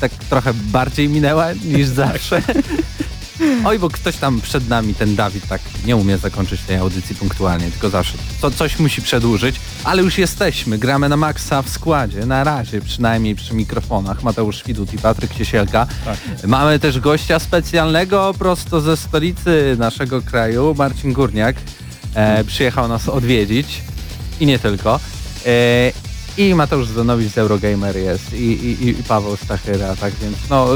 tak trochę bardziej minęła niż zawsze. Oj, bo ktoś tam przed nami, ten Dawid, tak nie umie zakończyć tej audycji punktualnie, tylko zawsze to coś musi przedłużyć, ale już jesteśmy, gramy na maksa w składzie, na razie przynajmniej przy mikrofonach. Mateusz Świdut i Patryk Ciesielka. Tak. Mamy też gościa specjalnego prosto ze stolicy naszego kraju, Marcin Górniak. E, przyjechał nas odwiedzić i nie tylko. E, i Mateusz Zdanowicz z Eurogamer jest i, i, i Paweł Stachyra, tak więc no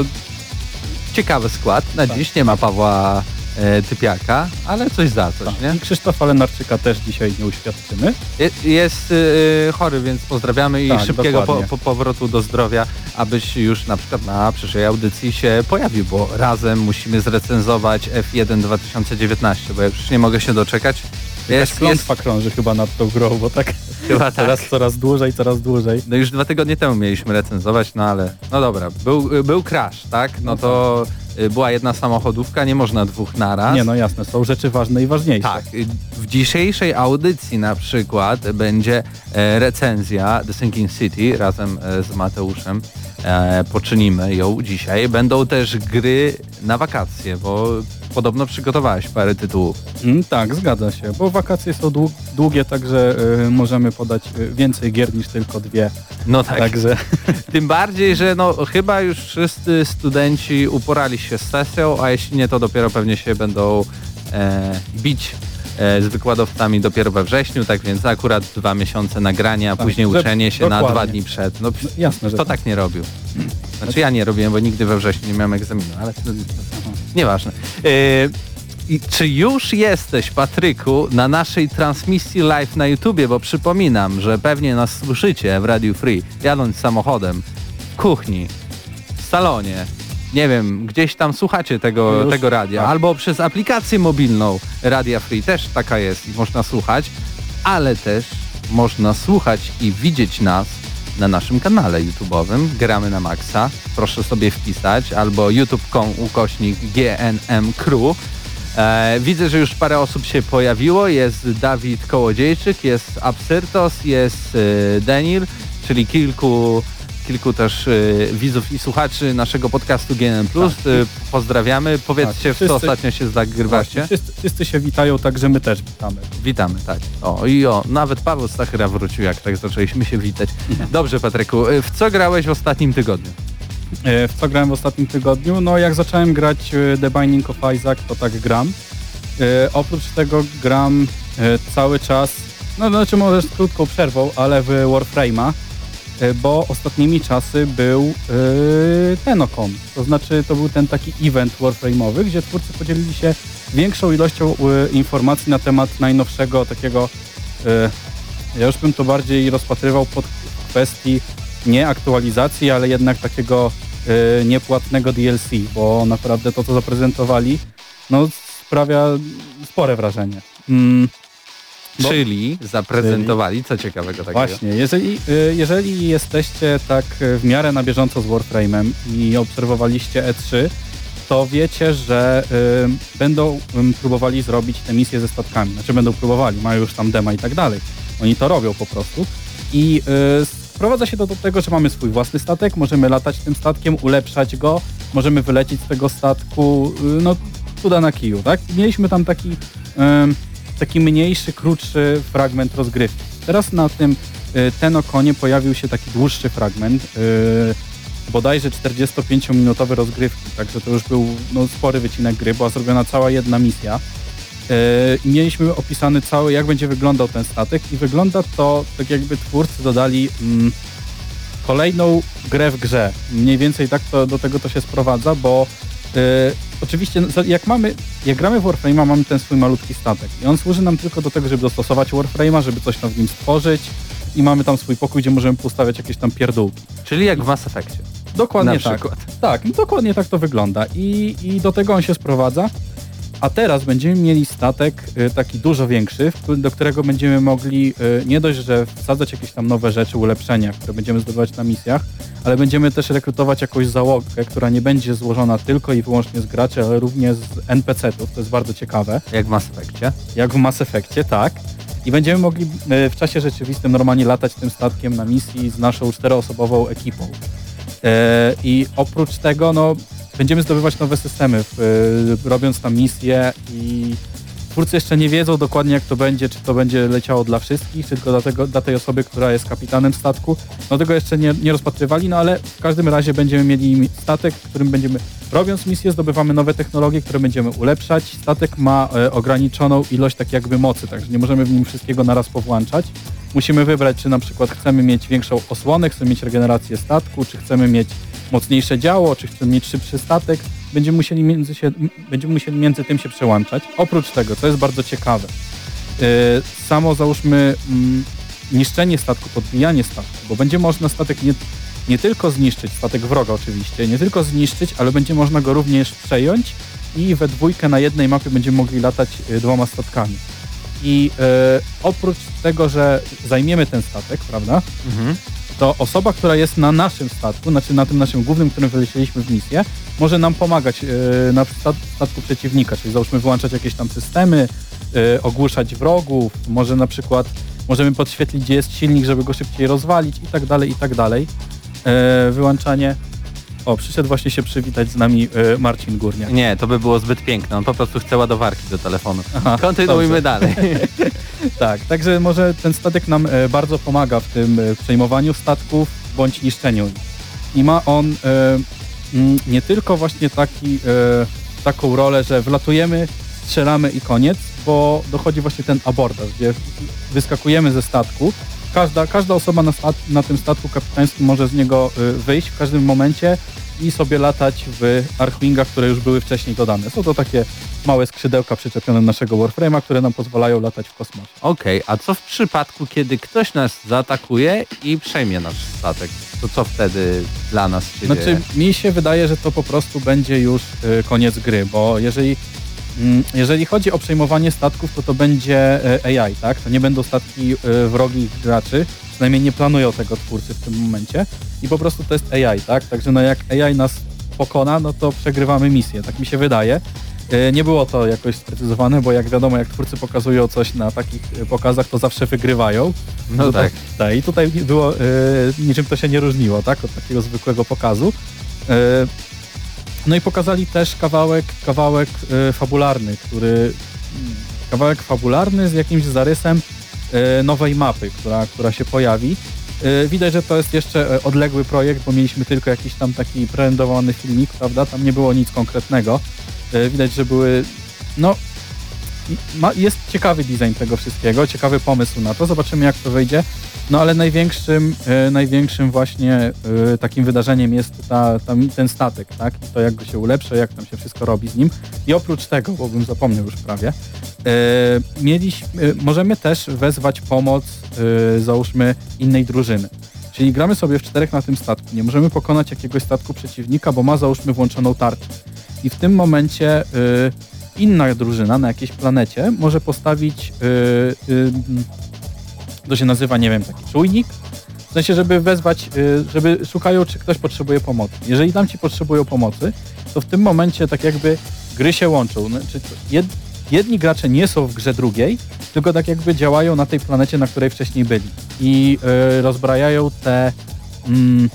ciekawy skład. Na tak. dziś nie ma Pawła e, Typiaka, ale coś za coś, tak. nie? I Krzysztofa Lenarczyka też dzisiaj nie uświadczymy. Je, jest y, chory, więc pozdrawiamy i tak, szybkiego po, po, powrotu do zdrowia, abyś już na przykład na przyszłej audycji się pojawił, bo razem musimy zrecenzować F1 2019, bo ja już nie mogę się doczekać. Jest, klątwa jest... krąży chyba nad tą grą, bo tak chyba teraz tak. coraz dłużej, coraz dłużej. No już dwa tygodnie temu mieliśmy recenzować, no ale no dobra, był, był crash, tak? No to y, była jedna samochodówka, nie można dwóch naraz. Nie, no jasne, są rzeczy ważne i ważniejsze. Tak, y, w dzisiejszej audycji na przykład będzie e, recenzja The Sinking City razem e, z Mateuszem. E, poczynimy ją dzisiaj. Będą też gry na wakacje, bo podobno przygotowałeś parę tytułów. Mm, tak, zgadza się, bo wakacje są długie, także y, możemy podać y, więcej gier niż tylko dwie. No tak. Także. Tym bardziej, że no chyba już wszyscy studenci uporali się z sesją, a jeśli nie, to dopiero pewnie się będą e, bić z wykładowcami dopiero we wrześniu, tak więc akurat dwa miesiące nagrania, a tak, później uczenie się dokładnie. na dwa dni przed. No, no jasne, że to tak. tak nie robił. Znaczy ja nie robiłem, bo nigdy we wrześniu nie miałem egzaminu, ale nieważne. E, i czy już jesteś, Patryku, na naszej transmisji live na YouTubie, bo przypominam, że pewnie nas słyszycie w Radio Free, jadąc samochodem, w kuchni, w salonie, nie wiem, gdzieś tam słuchacie tego, tego radia, tak. albo przez aplikację mobilną Radia Free też taka jest i można słuchać, ale też można słuchać i widzieć nas na naszym kanale YouTube'owym Gramy na Maxa. Proszę sobie wpisać albo youtube.com ukośnik GNM Crew. E, widzę, że już parę osób się pojawiło. Jest Dawid Kołodziejczyk, jest Absyrtos, jest e, Denil, czyli kilku kilku też y, widzów i słuchaczy naszego podcastu GNM+. Tak. Y, pozdrawiamy. Powiedzcie, tak. wszyscy, w co ostatnio się zagrywacie. Wszyscy, wszyscy, się witają, także my też witamy. Witamy, tak. O i o, nawet Paweł Stachyra wrócił, jak tak zaczęliśmy się witać. Dobrze, Patryku, y, w co grałeś w ostatnim tygodniu? E, w co grałem w ostatnim tygodniu? No jak zacząłem grać y, The Binding of Isaac, to tak gram. E, oprócz tego gram e, cały czas, no znaczy może z krótką przerwą, ale w Warframe'a bo ostatnimi czasy był yy, Tenocon. To znaczy to był ten taki event warframe'owy, gdzie twórcy podzielili się większą ilością yy, informacji na temat najnowszego takiego, yy, ja już bym to bardziej rozpatrywał pod kwestii nie aktualizacji, ale jednak takiego yy, niepłatnego DLC, bo naprawdę to, co zaprezentowali, no sprawia spore wrażenie. Mm. Bo, Czyli zaprezentowali co ciekawego takiego. Właśnie, jeżeli, y, jeżeli jesteście tak w miarę na bieżąco z Warframe'em i obserwowaliście E3, to wiecie, że y, będą y, próbowali zrobić te misje ze statkami. Znaczy będą próbowali, mają już tam dema i tak dalej. Oni to robią po prostu. I y, sprowadza się to do tego, że mamy swój własny statek, możemy latać tym statkiem, ulepszać go, możemy wylecieć z tego statku, y, no cuda na kiju, tak? Mieliśmy tam taki taki mniejszy, krótszy fragment rozgrywki. Teraz na tym y, Tenokonie pojawił się taki dłuższy fragment, y, bodajże 45-minutowy rozgrywki, także to już był no, spory wycinek gry, była zrobiona cała jedna misja. i mieliśmy opisany cały, jak będzie wyglądał ten statek i wygląda to tak jakby twórcy dodali mm, kolejną grę w grze. Mniej więcej tak to, do tego to się sprowadza, bo oczywiście no, jak mamy, jak gramy w Warframe'a, mamy ten swój malutki statek i on służy nam tylko do tego, żeby dostosować Warframe'a, żeby coś tam w nim stworzyć i mamy tam swój pokój, gdzie możemy postawiać jakieś tam pierdółki. Czyli jak w Mass Effectie. Dokładnie Na tak. przykład. Tak, dokładnie tak to wygląda I, i do tego on się sprowadza. A teraz będziemy mieli statek y, taki dużo większy, do którego będziemy mogli y, nie dość, że wsadzać jakieś tam nowe rzeczy, ulepszenia, które będziemy zdobywać na misjach, ale będziemy też rekrutować jakąś załogę, która nie będzie złożona tylko i wyłącznie z graczy, ale również z NPC-ów. To jest bardzo ciekawe. Jak w Mass Effectie. Jak w Mass Effectie, tak. I będziemy mogli e, w czasie rzeczywistym normalnie latać tym statkiem na misji z naszą czteroosobową ekipą. I oprócz tego, no, będziemy zdobywać nowe systemy, e, robiąc tam misje i twórcy jeszcze nie wiedzą dokładnie jak to będzie, czy to będzie leciało dla wszystkich, czy tylko dla, tego, dla tej osoby, która jest kapitanem statku. No tego jeszcze nie, nie rozpatrywali, no ale w każdym razie będziemy mieli statek, którym będziemy, robiąc misję, zdobywamy nowe technologie, które będziemy ulepszać. Statek ma e, ograniczoną ilość tak jakby mocy, także nie możemy w nim wszystkiego naraz powłączać. Musimy wybrać, czy na przykład chcemy mieć większą osłonę, chcemy mieć regenerację statku, czy chcemy mieć mocniejsze działo, czy chcemy mieć szybszy statek. Będziemy musieli między, się, będziemy musieli między tym się przełączać. Oprócz tego, co jest bardzo ciekawe, yy, samo załóżmy mm, niszczenie statku, podbijanie statku, bo będzie można statek nie, nie tylko zniszczyć, statek wroga oczywiście, nie tylko zniszczyć, ale będzie można go również przejąć i we dwójkę na jednej mapie będziemy mogli latać y, dwoma statkami. I e, oprócz tego, że zajmiemy ten statek, prawda, Mhm. To osoba, która jest na naszym statku, znaczy na tym naszym głównym, którym wylecieliśmy w misję, może nam pomagać e, na stat- statku przeciwnika, czyli załóżmy wyłączać jakieś tam systemy, e, ogłuszać wrogów, może na przykład możemy podświetlić, gdzie jest silnik, żeby go szybciej rozwalić i tak dalej, i tak dalej. E, wyłączanie... O, przyszedł właśnie się przywitać z nami Marcin Górniak. Nie, to by było zbyt piękne. On po prostu chce ładowarki do telefonu. Aha, Kontynuujmy dobrze. dalej. Tak, także może ten statek nam e, bardzo pomaga w tym e, przejmowaniu statków bądź niszczeniu. I ma on e, nie tylko właśnie taki, taką rolę, że wlatujemy, strzelamy i koniec, bo dochodzi właśnie ten abordaż, gdzie wyskakujemy ze statku. Każda, każda osoba na, stat, na tym statku kapitańskim może z niego wyjść w każdym momencie i sobie latać w Archwingach, które już były wcześniej dodane. Są to takie małe skrzydełka przyczepione do naszego Warframe'a, które nam pozwalają latać w kosmosie. Okej, a co w przypadku, kiedy ktoś nas zaatakuje i przejmie nasz statek? To co wtedy dla nas się Znaczy, dzieje? mi się wydaje, że to po prostu będzie już y, koniec gry, bo jeżeli, jeżeli chodzi o przejmowanie statków, to to będzie y, AI, tak? To nie będą statki y, wrogich graczy, przynajmniej nie planują tego twórcy w tym momencie i po prostu to jest AI, tak? Także no jak AI nas pokona, no to przegrywamy misję, tak mi się wydaje. Y, Nie było to jakoś sprecyzowane, bo jak wiadomo, jak twórcy pokazują coś na takich pokazach, to zawsze wygrywają. No tak. Tak, i tutaj było, niczym to się nie różniło, tak, od takiego zwykłego pokazu. No i pokazali też kawałek, kawałek y, fabularny, który, kawałek fabularny z jakimś zarysem y, nowej mapy, która, która się pojawi. Y, Widać, że to jest jeszcze odległy projekt, bo mieliśmy tylko jakiś tam taki prerendowany filmik, prawda? Tam nie było nic konkretnego. Widać, że były, no, ma, jest ciekawy design tego wszystkiego, ciekawy pomysł na to, zobaczymy jak to wyjdzie. No ale największym, e, największym właśnie e, takim wydarzeniem jest ta, ta, ten statek, tak? I to jak go się ulepsza, jak tam się wszystko robi z nim. I oprócz tego, bo bym zapomniał już prawie, e, mieliśmy, e, możemy też wezwać pomoc, e, załóżmy, innej drużyny. Czyli gramy sobie w czterech na tym statku. Nie możemy pokonać jakiegoś statku przeciwnika, bo ma załóżmy włączoną tarczę. I w tym momencie y, inna drużyna na jakiejś planecie może postawić, to się nazywa, nie wiem, taki czujnik, w sensie, żeby wezwać, y, żeby szukają, czy ktoś potrzebuje pomocy. Jeżeli tam ci potrzebują pomocy, to w tym momencie tak jakby gry się łączą. Znaczy, jed, jedni gracze nie są w grze drugiej, tylko tak jakby działają na tej planecie, na której wcześniej byli. I y, rozbrajają te... Mm,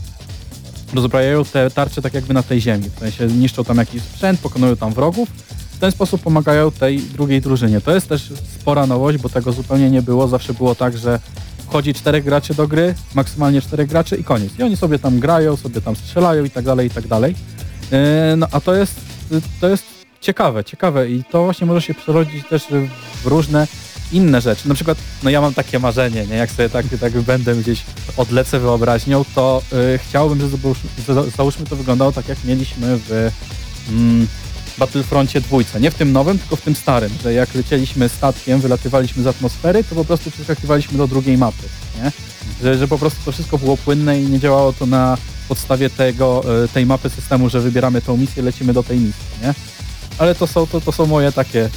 rozbrajają te tarcze tak jakby na tej ziemi. W sensie niszczą tam jakiś sprzęt, pokonują tam wrogów. Ten sposób pomagają tej drugiej drużynie. To jest też spora nowość, bo tego zupełnie nie było. Zawsze było tak, że wchodzi czterech graczy do gry, maksymalnie czterech graczy i koniec. I oni sobie tam grają, sobie tam strzelają i tak dalej, i tak dalej. Yy, No a to jest, to jest ciekawe, ciekawe i to właśnie może się przerodzić też w różne inne rzeczy. Na przykład, no ja mam takie marzenie, nie? jak sobie tak, tak będę gdzieś odlecę wyobraźnią, to y, chciałbym, żeby załóżmy, załóżmy to wyglądało tak, jak mieliśmy w mm, Battlefroncie dwójce. Nie w tym nowym, tylko w tym starym, że jak lecieliśmy statkiem, wylatywaliśmy z atmosfery, to po prostu przeskakiwaliśmy do drugiej mapy, nie? Że, że po prostu to wszystko było płynne i nie działało to na podstawie tego, y, tej mapy systemu, że wybieramy tą misję, lecimy do tej misji, nie? Ale to są, to, to są moje takie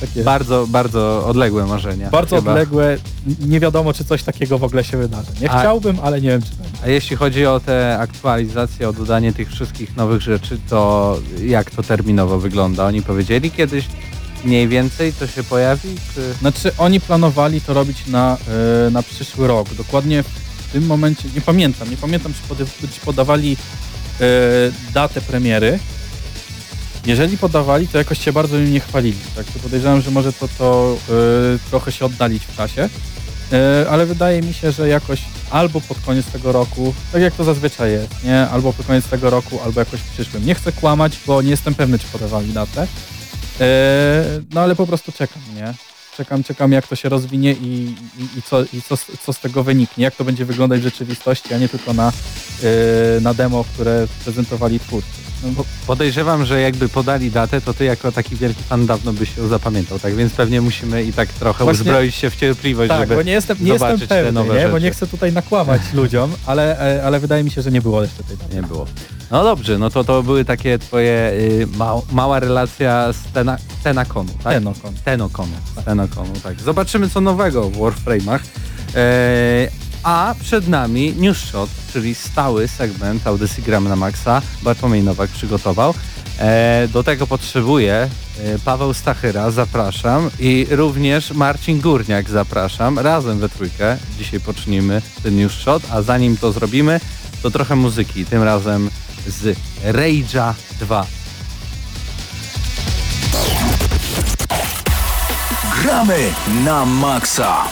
takie Bardzo, bardzo odległe marzenia. bardzo chyba. odległe. Nie wiadomo, czy coś takiego w ogóle się wydarzy. Nie A- chciałbym, ale nie wiem, czy będzie. A jeśli chodzi o te aktualizacje, o dodanie tych wszystkich nowych rzeczy, to jak to terminowo wygląda? Oni powiedzieli kiedyś mniej więcej to się pojawi? Czy... Znaczy, oni planowali to robić na, e, na przyszły rok. Dokładnie w tym momencie, nie pamiętam, nie pamiętam, czy, pody, czy podawali e, datę premiery. Jeżeli podawali, to jakoś się bardzo im nie chwalili. Tak, to podejrzewam, że może to, to e, trochę się oddalić w czasie. E, ale wydaje mi się, że jakoś albo pod koniec tego roku, tak jak to zazwyczaj jest, nie? Albo pod koniec tego roku, albo jakoś w przyszłym. Nie chcę kłamać, bo nie jestem pewny, czy podawali datę. E, no ale po prostu czekam, nie? Czekam, czekam jak to się rozwinie i, i, i, co, i co, co z tego wyniknie, jak to będzie wyglądać w rzeczywistości, a nie tylko na, e, na demo, które prezentowali twórcy. No bo Podejrzewam, że jakby podali datę, to ty jako taki wielki fan dawno byś ją zapamiętał, tak więc pewnie musimy i tak trochę Właśnie- uzbroić się w cierpliwość, tak, żeby... bo nie jestem, nie jestem zobaczyć te pewny, nowe nie? bo rzeczy. nie chcę tutaj nakłamać ludziom, ale, e, ale wydaje mi się, że nie było jeszcze tej daty. Nie było. No dobrze, no to to były takie twoje y, mał, mała relacja z tena, Tenaconu, tak? Tenokon. Tenokonu, Tenokonu, tak. Zobaczymy co nowego w Warframe'ach. E, a przed nami News Shot, czyli stały segment Audycji Gram na Maxa. Bartłomiej Nowak przygotował. E, do tego potrzebuję e, Paweł Stachyra, zapraszam i również Marcin Górniak, zapraszam. Razem we trójkę dzisiaj poczynimy ten News Shot, a zanim to zrobimy, to trochę muzyki, tym razem z Rage'a 2. Gramy na maksa.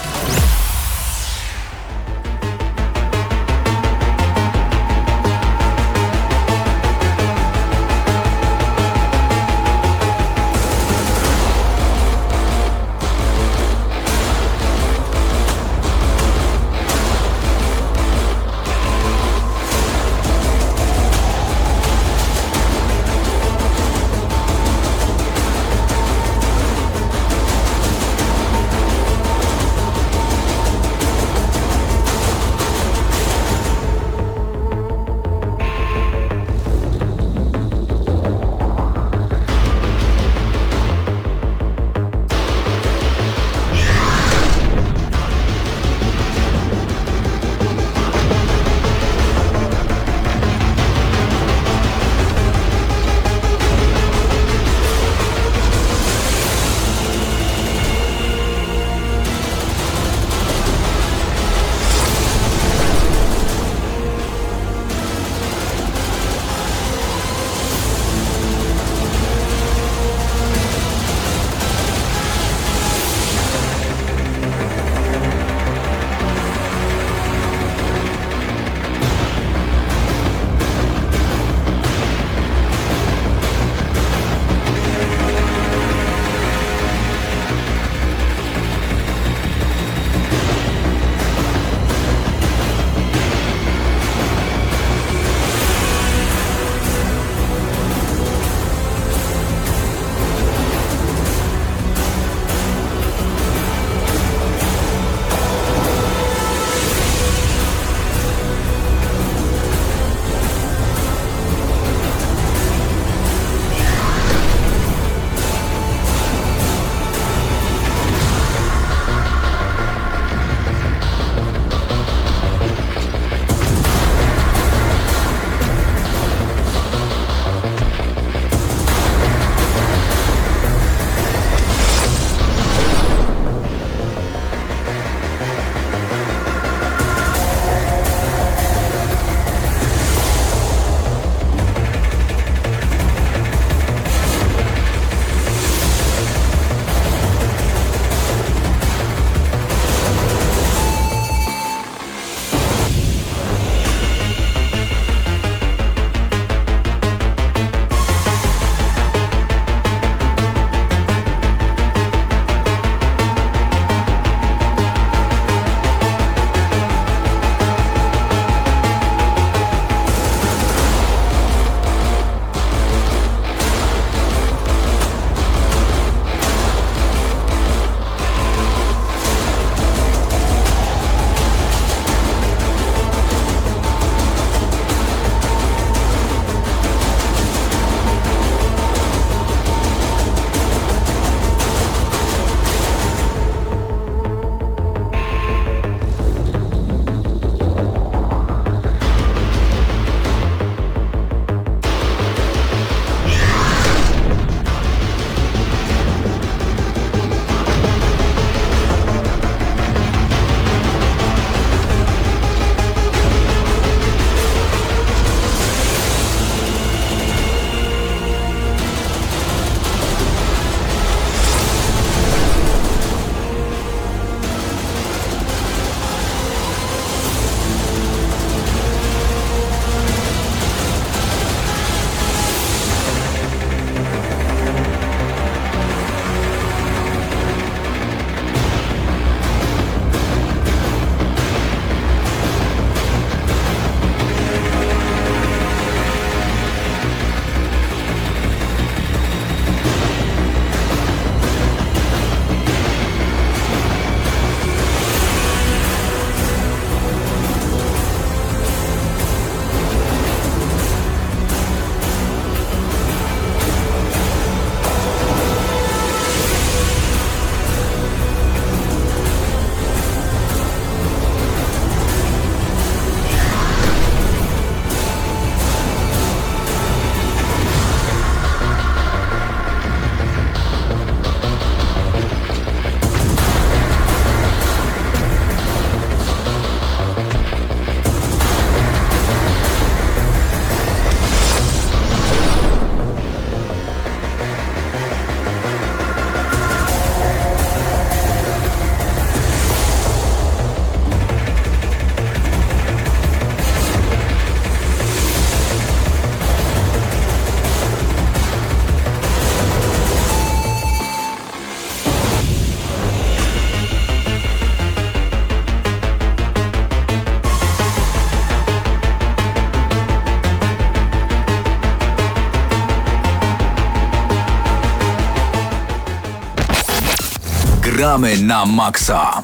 Gramy na maksa.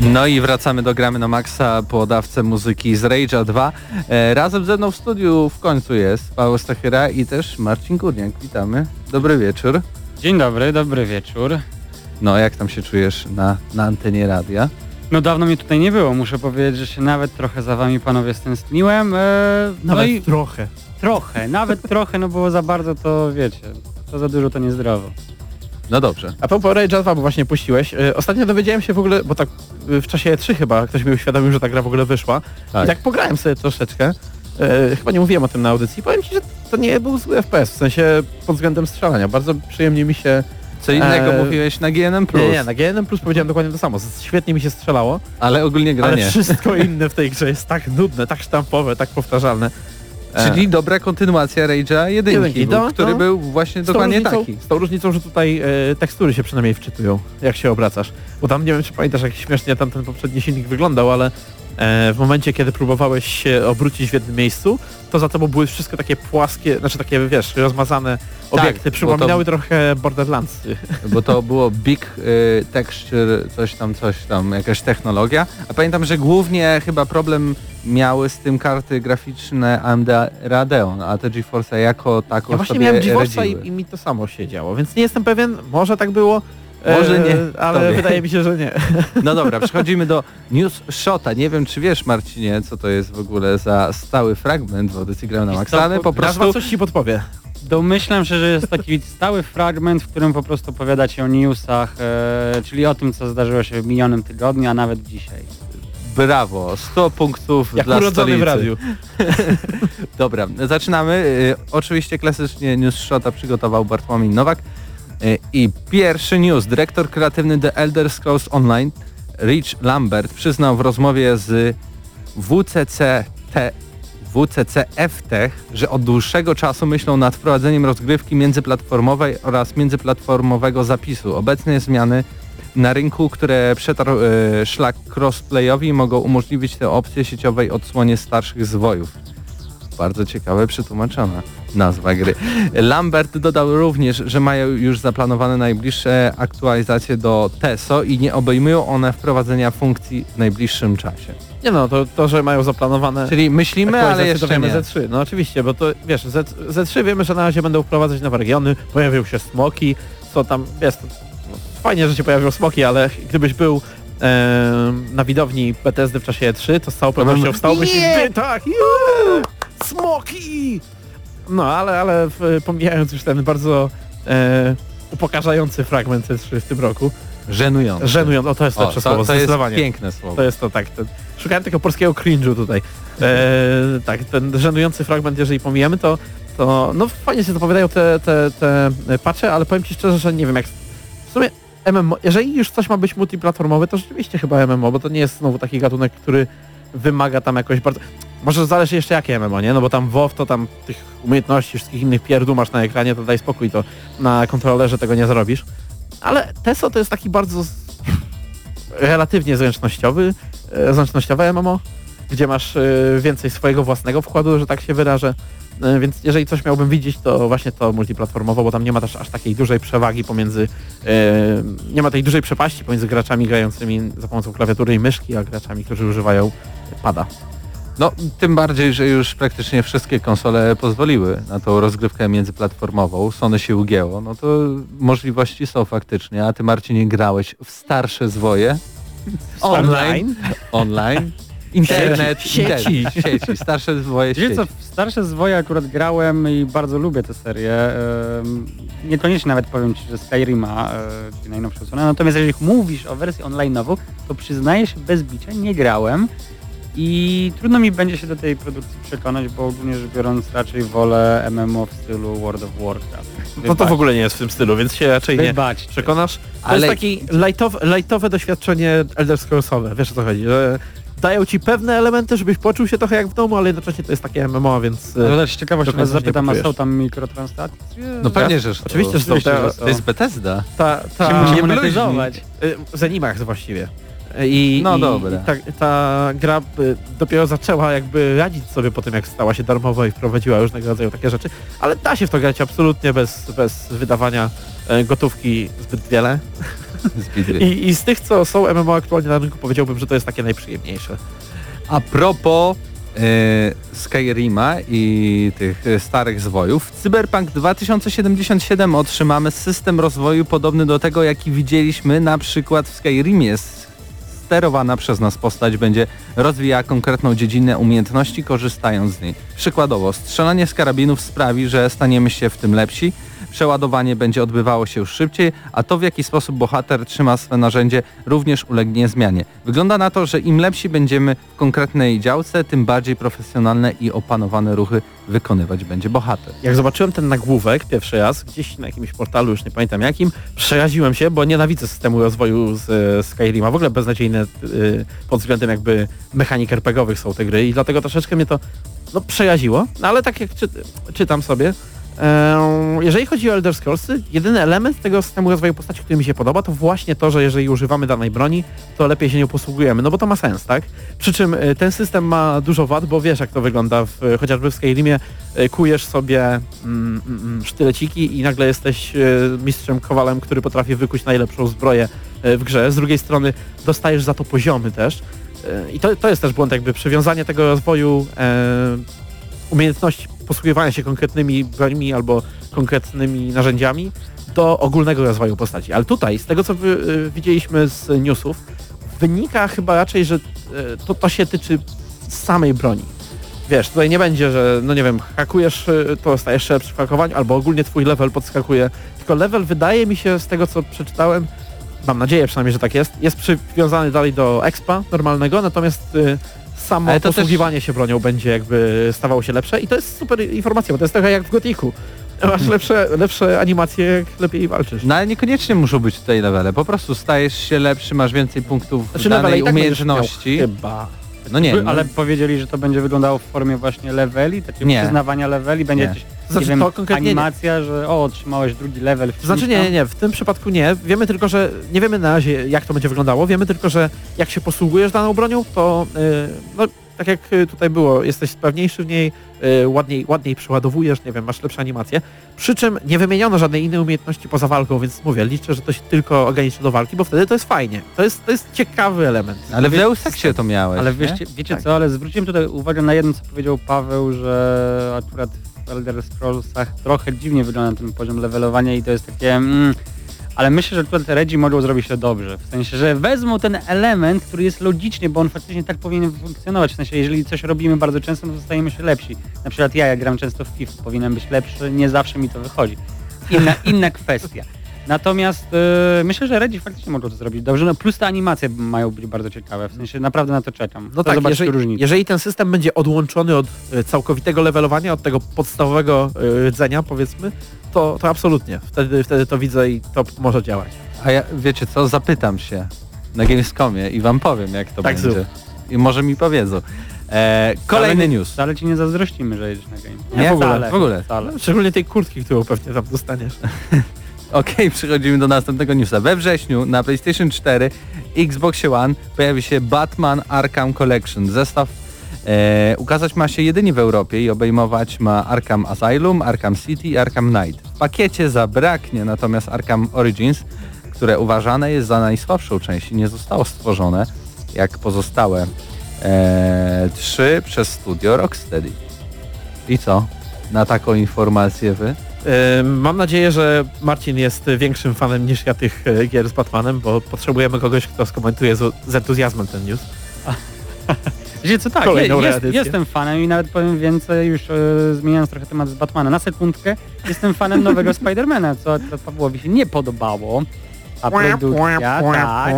No i wracamy do Gramy na Maxa po dawce muzyki z Rage'a 2. E, razem ze mną w studiu w końcu jest Paweł Stachyra i też Marcin Górniak. Witamy. Dobry wieczór. Dzień dobry, dobry wieczór. No, jak tam się czujesz na, na antenie radia? No dawno mnie tutaj nie było, muszę powiedzieć, że się nawet trochę za wami panowie stęskniłem. E, no Nawet i trochę. Trochę, nawet trochę, no było za bardzo to wiecie, to za dużo to niezdrowo. No dobrze. A propos Rage'a 2, bo właśnie puściłeś. e, Ostatnio dowiedziałem się w ogóle, bo tak e, w czasie E3 chyba ktoś mi uświadomił, że ta gra w ogóle wyszła. Tak. I tak pograłem sobie troszeczkę. E, chyba nie mówiłem o tym na audycji. Powiem ci, że to nie był zły FPS, w sensie pod względem strzelania. Bardzo przyjemnie mi się... Co innego E, mówiłeś na GNM+. Nie, nie, na GNM Plus powiedziałem dokładnie to samo. Świetnie mi się strzelało, Ale ogólnie gra ale nie. wszystko inne w tej grze jest tak nudne, tak sztampowe, tak powtarzalne. E, Czyli dobra kontynuacja Rage'a jedynki, Jedynki, bo- no, który no. był właśnie dokładnie różnicą, taki. Z tą różnicą, że tutaj e, tekstury się przynajmniej wczytują, jak się obracasz. Bo tam nie wiem, czy pamiętasz, jak śmiesznie tam ten poprzedni silnik wyglądał, ale w momencie, kiedy próbowałeś się obrócić w jednym miejscu, to za tobą były wszystko takie płaskie, znaczy takie, wiesz, rozmazane obiekty. bo Przypominały trochę Borderlands. bo to było big y, texture, coś tam, coś tam, jakaś technologia. A pamiętam, że głównie chyba problem miały z tym karty graficzne AMD Radeon, a te GeForce jako tako Ja właśnie sobie miałem GeForce'a radziły. i, i mi to samo się działo, więc nie jestem pewien, może tak było. E, Może nie, Ale tobie. wydaje mi się, że nie. No dobra, przechodzimy do News Shota. Nie wiem, czy wiesz, Marcinie, co to jest w ogóle za stały fragment w audycji Grałem na Max, to ale po prostu... Nazwa coś ci podpowie. Domyślam się, że jest taki stały fragment, w którym po prostu opowiadacie o newsach, e, czyli o tym, co zdarzyło się w minionym tygodniu, a nawet dzisiaj. Brawo, 100 punktów Jak dla stolicy. w radiu. Dobra, zaczynamy. Y, oczywiście klasycznie News Shota przygotował Bartłomiej Nowak. Y, I pierwszy news. Dyrektor kreatywny The Elder Scrolls Online, Rich Lambert, przyznał w rozmowie z WCC Te- WCCF Tech, że od dłuższego czasu myślą nad wprowadzeniem rozgrywki międzyplatformowej oraz międzyplatformowego zapisu. Obecne zmiany na rynku, które przetarł e, szlak crossplayowi mogą umożliwić tę opcję sieciowej odsłonie starszych zwojów. Bardzo ciekawe przetłumaczona nazwa gry. Lambert dodał również, że mają już zaplanowane najbliższe aktualizacje do TESO i nie obejmują one wprowadzenia funkcji w najbliższym czasie. Nie no, to, to że mają zaplanowane Czyli myślimy, ale jeszcze wiemy nie. Z3. No oczywiście, bo to wiesz, Z, Z3 wiemy, że na razie będą wprowadzać nowe regiony, pojawią się smoki, co tam, jest no, fajnie, że się pojawią smoki, ale gdybyś był na widowni Bethesdy w czasie E3, to z całą pewnością wstałbyś i tak, yeah, smoki! No, ale, ale pomijając już ten bardzo e, upokarzający fragment E3 w tym roku, Żenujące. żenując, o to jest O, lepsze to, słowo, to jest zdecydowanie. piękne słowo. To jest to tak. Ten, szukałem tego polskiego cringe'u tutaj. E, tak, ten żenujący fragment, jeżeli pomijemy, to, to no fajnie się zapowiadają te, te, te patche, ale powiem Ci szczerze, że nie wiem jak... W sumie MMO, jeżeli już coś ma być multiplatformowe, to rzeczywiście chyba MMO, bo to nie jest znowu taki gatunek, który wymaga tam jakoś bardzo... Może zależy jeszcze jakie MMO, nie? No bo tam WoW to tam tych umiejętności, wszystkich innych pierdół masz na ekranie, to daj spokój, to na kontrolerze tego nie zrobisz. Ale TESO to jest taki bardzo relatywnie zręcznościowy, e, zręcznościowe MMO, gdzie masz e, więcej swojego własnego wkładu, że tak się wyrażę. E, Więc jeżeli coś miałbym widzieć, to właśnie to multiplatformowo, bo tam nie ma też aż takiej dużej przewagi pomiędzy, e, nie ma tej dużej przepaści pomiędzy graczami grającymi za pomocą klawiatury i myszki, a graczami, którzy używają pada. No, tym bardziej, że już praktycznie wszystkie konsole pozwoliły na tą rozgrywkę międzyplatformową. Sony się ugięło, no to możliwości są faktycznie. A ty Marcinie grałeś w starsze zwoje? Online. Online. Internet, Sieci. internet, sieci, starsze zwoje Wiecie sieci. co, w starsze zwoje akurat grałem i bardzo lubię tę serię. Niekoniecznie nawet powiem Ci, że Skyrima, e, czyli najnowsza odsłona. Natomiast jeżeli mówisz o wersji online'ową, to przyznaję się bez bicia, nie grałem. I trudno mi będzie się do tej produkcji przekonać, bo ogólnie rzecz biorąc raczej wolę MMO w stylu World of Warcraft. No to w ogóle nie jest w tym stylu, więc się raczej nie przekonasz. To Ale- jest takie lightowe, lightowe doświadczenie Elder Scrollsowe, wiesz o co chodzi, że dają ci pewne elementy, żebyś poczuł się trochę jak w domu, ale jednocześnie to jest takie MMO, więc... No e, też do was zapytam, a są tam mikrotransakcje? No pewnie, że są. Oczywiście, że są te. To jest Bethesda. ta, ta, musi nie monetyzować. y, Zenimax właściwie. I, No i, dobra. i ta, ta gra y, dopiero zaczęła jakby radzić sobie po tym, jak stała się darmowa i wprowadziła różnego rodzaju takie rzeczy, ale da się w to grać absolutnie bez, bez wydawania e, gotówki zbyt wiele. Zbyt I, I z tych, co są MMO aktualnie na rynku, powiedziałbym, że to jest takie najprzyjemniejsze. A propos e, Skyrima i tych e, starych zwojów, w Cyberpunk 2077 otrzymamy system rozwoju podobny do tego, jaki widzieliśmy na przykład w Skyrimie. Sterowana przez nas postać będzie rozwijała konkretną dziedzinę umiejętności, korzystając z niej. Przykładowo, strzelanie z karabinów sprawi, że staniemy się w tym lepsi, przeładowanie będzie odbywało się już szybciej, a to w jaki sposób bohater trzyma swe narzędzie również ulegnie zmianie. Wygląda na to, że im lepsi będziemy w konkretnej działce, tym bardziej profesjonalne i opanowane ruchy wykonywać będzie bohater. Jak zobaczyłem ten nagłówek pierwszy raz, gdzieś na jakimś portalu, już nie pamiętam jakim, przeraziłem się, bo nienawidzę systemu rozwoju z e, Skyrima. W ogóle beznadziejne e, pod względem jakby mechanik RPGowych są te gry i dlatego troszeczkę mnie to no, przeraziło. No ale tak jak czy, czytam sobie, jeżeli chodzi o Elder Scrolls, jedyny element tego systemu rozwoju postaci, który mi się podoba, to właśnie to, że jeżeli używamy danej broni, to lepiej się nią posługujemy, no bo to ma sens, tak? Przy czym e, ten system ma dużo wad, bo wiesz jak to wygląda, w, chociażby w Skyrimie e, kujesz sobie mm, mm, mm, sztyleciki i nagle jesteś e, mistrzem kowalem, który potrafi wykuć najlepszą zbroję w grze. Z drugiej strony dostajesz za to poziomy też. I to, to jest też błąd, jakby przywiązanie tego rozwoju umiejętności posługiwania się konkretnymi brońmi albo konkretnymi narzędziami do ogólnego rozwoju postaci. Ale tutaj, z tego co wy, y, widzieliśmy z newsów, wynika chyba raczej, że y, to, to się tyczy samej broni. Wiesz, tutaj nie będzie, że no nie wiem, hakujesz, y, to stajesz w hakowaniu, albo ogólnie twój level podskakuje. Tylko level wydaje mi się z tego co przeczytałem, mam nadzieję przynajmniej, że tak jest, jest przywiązany dalej do expa normalnego, natomiast y, samo Ale to też- posługiwanie się bronią będzie jakby stawało się lepsze i to jest super informacja, bo to jest trochę jak w Gotiku. Masz lepsze, lepsze animacje, jak lepiej walczysz. No ale niekoniecznie muszą być tutaj levele, po prostu stajesz się lepszy, masz więcej punktów Znaczy danej i tak umiejętności. Miał, chyba. No nie, no, Ale powiedzieli, że to będzie wyglądało w formie właśnie leveli, takiego Nie. przyznawania leveli, będzie Nie. Znaczy, nie wiem, to konkretnie nie. animacja, że o, otrzymałeś drugi level. To znaczy nie, nie, nie, w tym przypadku nie. Wiemy tylko, że nie wiemy na razie jak to będzie wyglądało. Wiemy tylko, że jak się posługujesz daną bronią, to yy, no, tak jak y, tutaj było, jesteś sprawniejszy w niej, yy, ładniej, ładniej przeładowujesz, nie wiem, masz lepsze animacje. Przy czym nie wymieniono żadnej innej umiejętności poza walką, więc mówię, liczę, że to się tylko ograniczy do walki, bo wtedy to jest fajnie. To jest, to jest ciekawy element. ale w Deus Exie to miałeś, Ale nie? wiecie, wiecie Tak. co, ale zwróciłem tutaj uwagę na jedno, co powiedział Paweł, że akurat w Elder Scrollsach trochę dziwnie wygląda ten poziom levelowania i to jest takie... Mm, ale myślę, że tutaj Redzi mogą zrobić to dobrze. W sensie, że wezmą ten element, który jest logiczny, bo on faktycznie tak powinien funkcjonować. W sensie, jeżeli coś robimy bardzo często, to stajemy się lepsi. Na przykład ja, jak gram często w FIFA, powinienem być lepszy, nie zawsze mi to wychodzi. Inna, inna kwestia. Natomiast e, myślę, że Redzi faktycznie mogą to zrobić dobrze. No plus te animacje mają być bardzo ciekawe. W sensie naprawdę na to czekam. No To tak, jeżeli, różnicę. jeżeli ten system będzie odłączony od y, całkowitego levelowania, od tego podstawowego y, rdzenia, powiedzmy, to, to absolutnie. Wtedy, wtedy to widzę i to może działać. A ja, wiecie co, zapytam się na Gamescomie i wam powiem jak to Tak będzie. zrób. I może mi powiedzą. E, kolejny Ale- news. Wcale ci nie zazdrościmy, że jedziesz na game. Nie, w wcale, ogóle. w ogóle. Wcale. Szczególnie tej kurtki, którą pewnie tam dostaniesz. Okej, przechodzimy do następnego newsa. We wrześniu na PlayStation 4, Xbox One pojawi się Batman Arkham Collection. Zestaw e, ukazać ma się jedynie w Europie i obejmować ma Arkham Asylum, Arkham City i Arkham Knight. W pakiecie zabraknie natomiast Arkham Origins, które uważane jest za najsłabszą część i nie zostało stworzone jak pozostałe e, trzy przez studio Rocksteady. I co? Na taką informację wy? Mam nadzieję, że Marcin jest większym fanem niż ja tych e, gier z Batmanem, bo potrzebujemy kogoś, kto skomentuje z, z entuzjazmem ten news. Wiecie co, tak, Kolejną je, jest, jestem fanem i nawet powiem więcej, już e, zmieniając trochę temat z Batmana na sekundkę, jestem fanem nowego Spidermana, co akurat Pawłowi się nie podobało. A produkcja, tak.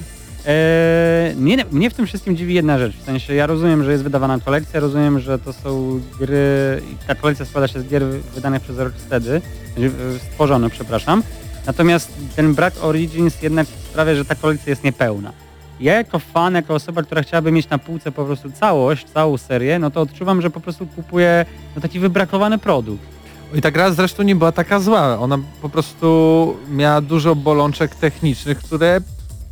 E, mnie, w tym wszystkim dziwi jedna rzecz, w sensie ja rozumiem, że jest wydawana kolekcja, rozumiem, że to są gry, ta kolekcja składa się z gier wydanych przez Rocksteady, znaczy, e, stworzone, przepraszam, natomiast ten brak Origins jednak sprawia, że ta kolekcja jest niepełna. Ja jako fan, jako osoba, która chciałaby mieć na półce po prostu całość, całą serię, no to odczuwam, że po prostu kupuję no, taki wybrakowany produkt. I ta gra zresztą nie była taka zła. Ona po prostu miała dużo bolączek technicznych, które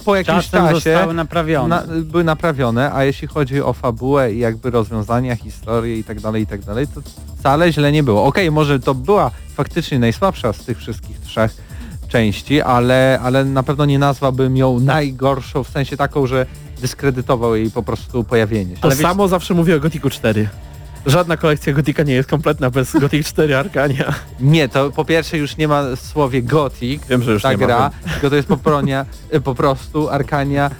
po jakimś Czasem czasie zostały naprawione. na, były naprawione, a jeśli chodzi o fabułę i jakby rozwiązania, historię i tak dalej, i tak dalej, to wcale źle nie było. Okej, może to była faktycznie najsłabsza z tych wszystkich trzech części, ale, ale na pewno nie nazwałbym ją najgorszą, w sensie taką, że dyskredytował jej po prostu pojawienie się. To Ale wiecie- samo zawsze mówię o Gothicu 4. Żadna kolekcja Gotika nie jest kompletna bez Gothic 4 Arkania. Nie, to po pierwsze już nie ma w słowie Gothic, Wiem, że już ta nie ma. gra, tylko to jest popronia, po prostu Arkania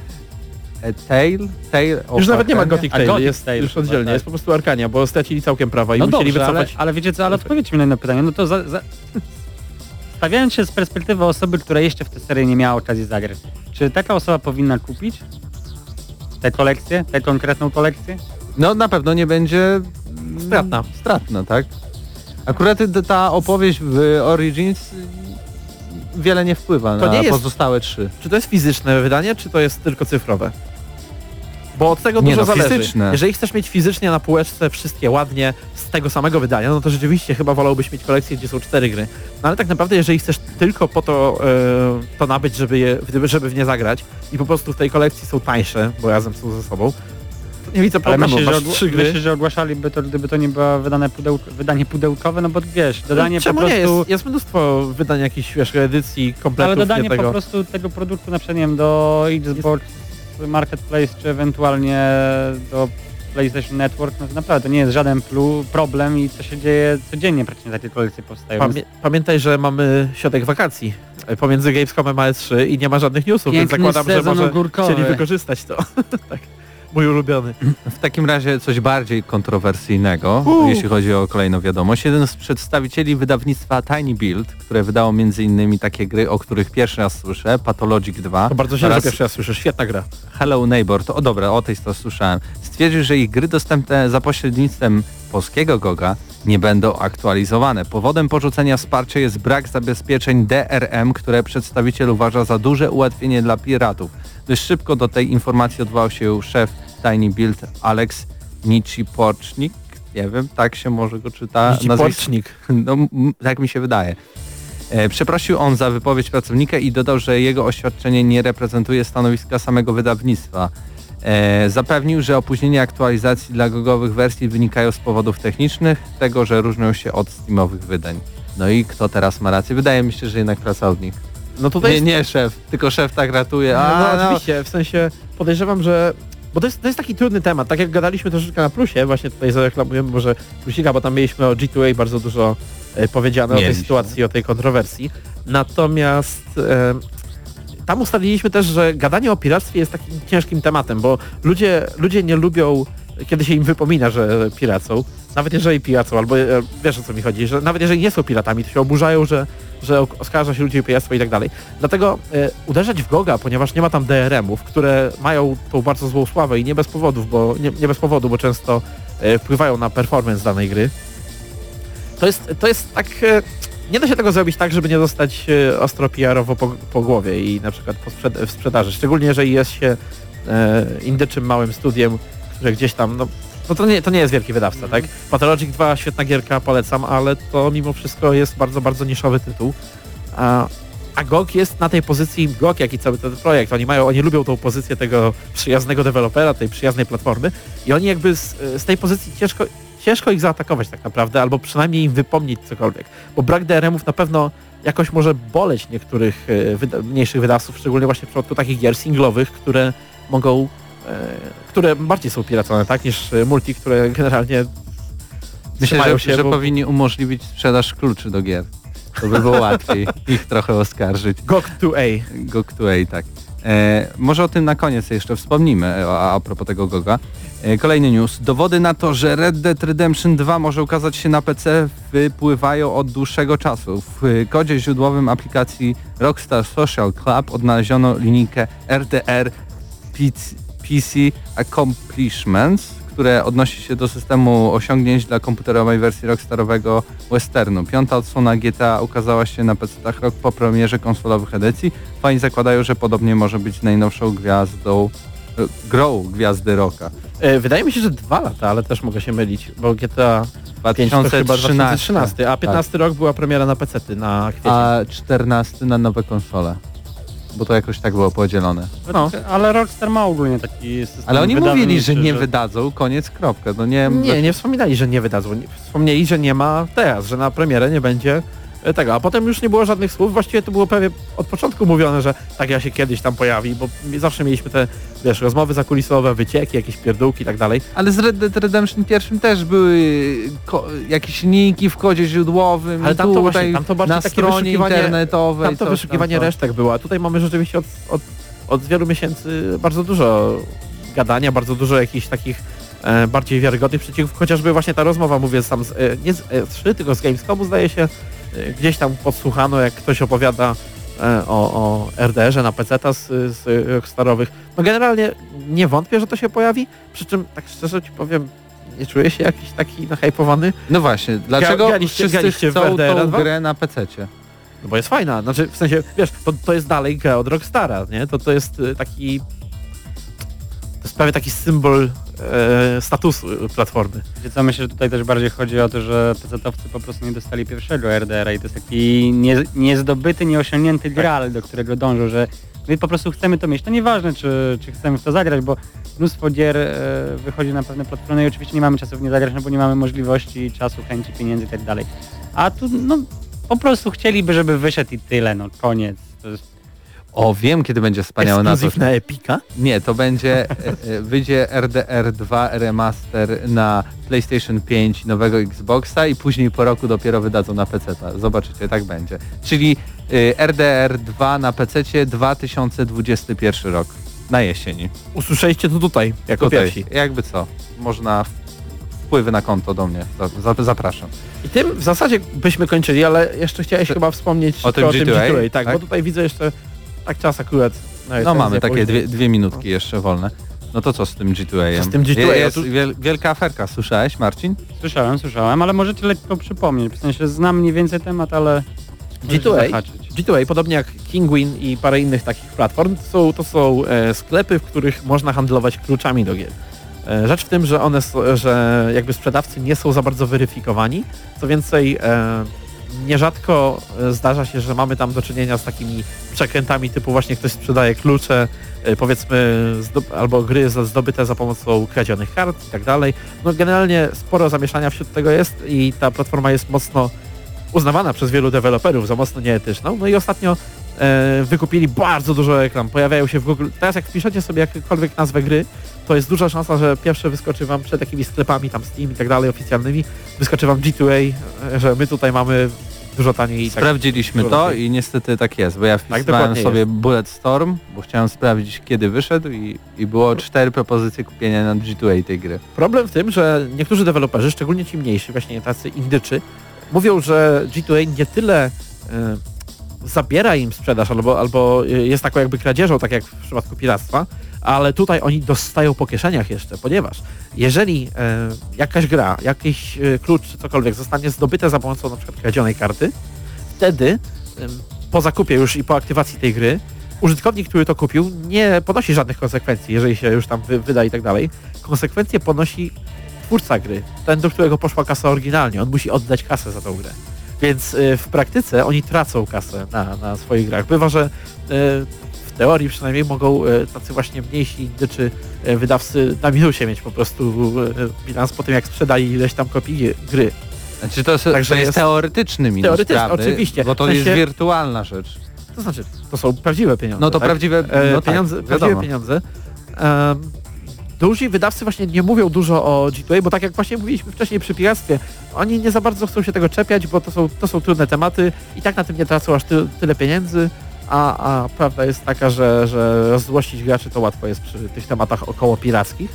e, Tale? Tale of Już nawet nie ma Arcania? Gothic A Tale, Gothic jest Tale już chyba, oddzielnie, tak. jest po prostu Arkania, bo stracili całkiem prawa i No musieli dobrze, ale, wycofać. ale wiecie co, ale odpowiedzcie mi na jedno pytanie. No to za, za... Stawiając się z perspektywy osoby, która jeszcze w tę serię nie miała okazji zagrać, czy taka osoba powinna kupić tę kolekcję, tę konkretną kolekcję? No na pewno nie będzie Stratna. Stratna, tak? Akurat ta opowieść w Origins wiele nie wpływa To na nie jest- pozostałe trzy. Czy to jest fizyczne wydanie, czy to jest tylko cyfrowe? Bo od tego Nie dużo no, zależy. fizyczne. Jeżeli chcesz mieć fizycznie na półeczce wszystkie ładnie z tego samego wydania, no to rzeczywiście chyba wolałbyś mieć kolekcję, gdzie są cztery gry. No ale tak naprawdę, jeżeli chcesz tylko po to e, to nabyć, żeby, je, żeby w nie zagrać i po prostu w tej kolekcji są tańsze, bo razem są ze sobą, nie widzę Ale problemu. myślę, że, trzy gry. myślę, że ogłaszaliby to, gdyby to nie było wydane wydanie pudełkowe, no bo wiesz, dodanie Czemu po nie? prostu... Jest, jest mnóstwo wydań jakichś wiesz, edycji kompletów Ale dodanie nie po prostu tego produktu na przykład nie wiem, do Xbox Marketplace, czy ewentualnie do PlayStation Network, no to naprawdę to nie jest żaden plu, problem i to się dzieje codziennie praktycznie takie kolekcje powstają. Pamię pamiętaj, że mamy środek wakacji e, pomiędzy Gamescomem a E3 i nie ma żadnych newsów, więc Piękny zakładam, że może ogórkowy. chcieli wykorzystać to. tak. Mój ulubiony. W takim razie coś bardziej kontrowersyjnego, Uuu. jeśli chodzi o kolejną wiadomość. Jeden z przedstawicieli wydawnictwa Tiny Build, które wydało m.in. takie gry, o których pierwszy raz słyszę, Pathologic 2 To bardzo oraz pierwszy raz słyszę. Świetna gra. Hello Neighbor, to o dobra, o tej to słyszałem. Stwierdził, że ich gry dostępne za pośrednictwem polskiego GOGA nie będą aktualizowane. Powodem porzucenia wsparcia jest brak zabezpieczeń DRM, które przedstawiciel uważa za duże ułatwienie dla piratów. Dość szybko do tej informacji odwołał się szef Tiny Build Alex Nicipocznik. Nie wiem, tak się może go czyta. nazwisko. Pocznik. No, tak mi się wydaje. E, Przeprosił on za wypowiedź pracownika i dodał, że jego oświadczenie nie reprezentuje stanowiska samego wydawnictwa. E, zapewnił, że opóźnienia aktualizacji dla gogowych wersji wynikają z powodów technicznych, tego, że różnią się od steamowych wydań. No i kto teraz ma rację? Wydaje mi się, że jednak pracownik. No tutaj Nie, jest... nie szef, tylko szef tak ratuje. A, no, no, oczywiście, w sensie podejrzewam, że... Bo to jest, to jest taki trudny temat, tak jak gadaliśmy troszeczkę na plusie, właśnie tutaj zareklamujemy może plusika, bo tam mieliśmy o G2A bardzo dużo e, powiedziane o tej Mieliśmy. sytuacji, o tej kontrowersji. Natomiast e, tam ustaliliśmy też, że gadanie o piractwie jest takim ciężkim tematem, bo ludzie, ludzie nie lubią, kiedy się im wypomina, że piracą, nawet jeżeli piracą, albo e, wiesz o co mi chodzi, że nawet jeżeli nie są piratami, to się oburzają, że, że oskarża się ludzi o piractwo i tak dalej. Dlatego e, uderzać w Goga, ponieważ nie ma tam DRM-ów, które mają tą bardzo złą sławę i nie bez powodów, bo nie, nie bez powodu, bo często e, wpływają na performance danej gry. To jest, to jest tak... E, nie da się tego zrobić tak, żeby nie dostać ostro PR-owo po, po głowie i na przykład po sprzed w sprzedaży. Szczególnie jeżeli jest się indyczym małym studiem, które gdzieś tam, no, no to, nie, to nie jest wielki wydawca, tak? Pathologic 2, świetna gierka, polecam, ale to mimo wszystko jest bardzo, bardzo niszowy tytuł. A, a GOG jest na tej pozycji, GOG jak i cały ten projekt, oni mają, oni lubią tą pozycję tego przyjaznego dewelopera, tej przyjaznej platformy i oni jakby z, z tej pozycji ciężko, ciężko ich zaatakować tak naprawdę, albo przynajmniej im wypomnieć cokolwiek, bo brak DRM-ów na pewno jakoś może boleć niektórych e, wyda mniejszych wydawców, szczególnie właśnie w przypadku takich gier singlowych, które mogą, które bardziej są piracone, tak, niż e, multi, które generalnie myślę, że, się, że bo- powinni umożliwić sprzedaż kluczy do gier. To by było łatwiej ich trochę oskarżyć. GOG 2A. GOG 2A, tak. E, może o tym na koniec jeszcze wspomnimy, e, a, a propos tego GOGa. E, kolejny news. Dowody na to, że Red Dead Redemption 2 może ukazać się na PC wypływają od dłuższego czasu. W e, kodzie źródłowym aplikacji Rockstar Social Club odnaleziono linijkę RDR PC, Accomplishments, które odnosi się do systemu osiągnięć dla komputerowej wersji Rockstarowego Westernu. Piąta odsłona GTA ukazała się na PC-tach rok po premierze konsolowych edycji. Fani zakładają, że podobnie może być najnowszą gwiazdą, e, grą Gwiazdy Rocka. E, Wydaje mi się, że dwa lata, ale też mogę się mylić, bo GTA 5 to chyba 2013, 2013, a 15 rok była premiera na PC na kwiecień. a 14 na nowe konsole. Bo to jakoś tak było podzielone. No. Ale Rockstar ma ogólnie taki system Ale oni mówili, że nie wydadzą, koniec, kropka. No nie, Nie, nie wspominali, że nie wydadzą. Nie- Wspomnieli, że nie ma teraz, że na premierę nie będzie tego. A potem już nie było żadnych słów. Właściwie to było prawie od początku mówione, że tak ja się kiedyś tam pojawi, bo zawsze mieliśmy te, wiesz, rozmowy zakulisowe, wycieki, jakieś pierdółki i tak dalej. Ale z Red Dead Redemption pierwszym też były jakieś linki w kodzie źródłowym, Ale tam to tutaj właśnie, tam to bardziej na takie stronie internetowej. Tam to wyszukiwanie coś. resztek było, a tutaj mamy rzeczywiście od, od, od wielu miesięcy bardzo dużo gadania, bardzo dużo jakichś takich e, bardziej wiarygodnych przeciwów, chociażby właśnie ta rozmowa, mówię sam z, e, nie z E3, tylko z Gamescomu zdaje się, e, gdzieś tam podsłuchano, jak ktoś opowiada e, o, o RDR-ze na PC z, z Rockstarowych. No generalnie nie wątpię, że to się pojawi, przy czym tak szczerze ci powiem, nie czuję się jakiś taki nachajpowany, No właśnie, dlaczego graliście- wszyscy chcą tą 2? grę na PC-cie? No bo jest fajna, znaczy w sensie, wiesz, to, to jest dalej gra od Rockstara, nie? To, to jest y, taki... To jest prawie taki symbol e, statusu y, platformy. Co, myślę, że tutaj też bardziej chodzi o to, że PC-towcy po prostu nie dostali pierwszego RDR-a i to jest taki nie, niezdobyty, nieosiągnięty graal, do którego dążą, że my po prostu chcemy to mieć. To nieważne, czy, czy chcemy w to zagrać, bo mnóstwo gier e, wychodzi na pewne platformy i oczywiście nie mamy czasu w nie zagrać, no bo nie mamy możliwości, czasu, chęci, pieniędzy i tak dalej. A tu, no, po prostu chcieliby, żeby wyszedł i tyle, no, koniec. To jest O, wiem kiedy będzie wspaniały na to. Ekskluzyw na Epika. Nie, to będzie, e, e, wyjdzie RDR 2 remaster na PlayStation 5 nowego Xboxa i później po roku dopiero wydadzą na PC. Zobaczycie, tak będzie. Czyli y, RDR 2 na PC 2021 rok. Na jesieni. Usłyszeliście to tutaj, jako Tutaj, pierwsi. jakby co, można wpływy na konto do mnie. Za- za- Zapraszam. I tym w zasadzie byśmy kończyli, ale jeszcze chciałeś chyba wspomnieć O tym o tym G2A, G2A, tak, tak? bo tutaj widzę jeszcze tak czas akurat. No recenzję mamy takie dwie, dwie minutki jeszcze wolne. No to co z tym G2A? Co z tym G2A? Jest wiel, wielka aferka, słyszałeś Marcin? Słyszałem, słyszałem, ale możecie lekko przypomnieć. W sensie znam mniej więcej temat, ale możecie G2A, zahaczyć. G2A, podobnie jak Kingwin i parę innych takich platform, to są, to są e, sklepy, w których można handlować kluczami do gier. E, rzecz w tym, że one, s- że jakby sprzedawcy nie są za bardzo weryfikowani. Co więcej, e, nierzadko e, zdarza się, że mamy tam do czynienia z takimi przekrętami typu właśnie ktoś sprzedaje klucze, e, powiedzmy albo gry zdobyte za pomocą kradzionych kart i tak dalej. No generalnie sporo zamieszania wśród tego jest i ta platforma jest mocno uznawana przez wielu deweloperów za mocno nieetyczną. No i ostatnio e, wykupili bardzo dużo reklam. Pojawiają się w Google. Teraz jak wpiszecie sobie jakąkolwiek nazwę gry, to jest duża szansa, że pierwsze wyskoczy wam przed jakimiś sklepami, tam Steam i tak dalej, oficjalnymi, wyskoczy wam G2A, e, że my tutaj mamy dużo taniej tak. Sprawdziliśmy dużo to i niestety tak jest, bo ja wpisywałem dokładnie sobie jest. Bullet Storm, bo chciałem sprawdzić kiedy wyszedł i, i było cztery propozycje kupienia na G2A tej gry. Problem w tym, że niektórzy deweloperzy, szczególnie ci mniejsi, właśnie tacy indyczy, mówią, że G2A nie tyle e, zabiera im sprzedaż albo, albo e, jest taką jakby kradzieżą, tak jak w przypadku piractwa, ale tutaj oni dostają po kieszeniach jeszcze, ponieważ jeżeli e, jakaś gra, jakiś e, klucz czy cokolwiek zostanie zdobyte za pomocą na przykład kradzionej karty, wtedy em, po zakupie już i po aktywacji tej gry użytkownik, który to kupił, nie ponosi żadnych konsekwencji, jeżeli się już tam wy, wyda i tak dalej. Konsekwencje ponosi twórca gry, ten, do którego poszła kasa oryginalnie. On musi oddać kasę za tą grę. Więc y, w praktyce oni tracą kasę na, na swoich grach. Bywa, że y, w teorii przynajmniej mogą y, tacy właśnie mniejsi indyczy wydawcy na minusie mieć po prostu bilans po tym, jak sprzedali ileś tam kopii gry. Znaczy to, jest- Także to jest, jest- teoretyczny minus, Teoretyczny, prawdy, oczywiście. bo to W sensie- jest wirtualna rzecz. To znaczy, to są prawdziwe pieniądze. No to tak? prawdziwe E, no tak, pieniądze, prawdziwe wiadomo. pieniądze. Em, duzi wydawcy właśnie nie mówią dużo o G2A, bo tak jak właśnie mówiliśmy wcześniej przy piractwie, oni nie za bardzo chcą się tego czepiać, bo to są, to są trudne tematy i tak na tym nie tracą aż ty, tyle pieniędzy, a, a prawda jest taka, że, że rozzłościć graczy to łatwo jest przy tych tematach około pirackich.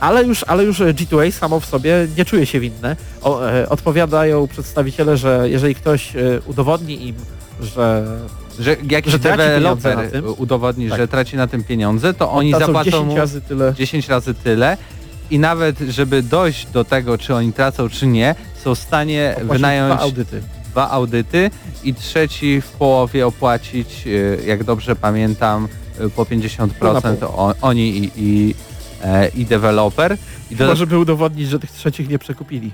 Ale już, ale już G2A samo w sobie nie czuje się winne. O, e, odpowiadają przedstawiciele, że jeżeli ktoś e, udowodni im, że Że jakiś Że deweloper udowodni, Tak. że traci na tym pieniądze, to oni oddadzą zapłacą 10 mu razy tyle. 10 razy tyle i nawet żeby dojść do tego, czy oni tracą, czy nie, są w stanie Opłacić wynająć dwa audyty. dwa audyty i trzeci w połowie opłacić, y, jak dobrze pamiętam, y, po 50% Pół na pół. o, oni i, i, e, i deweloper. I Chyba, do, żeby udowodnić, że tych trzecich nie przekupili.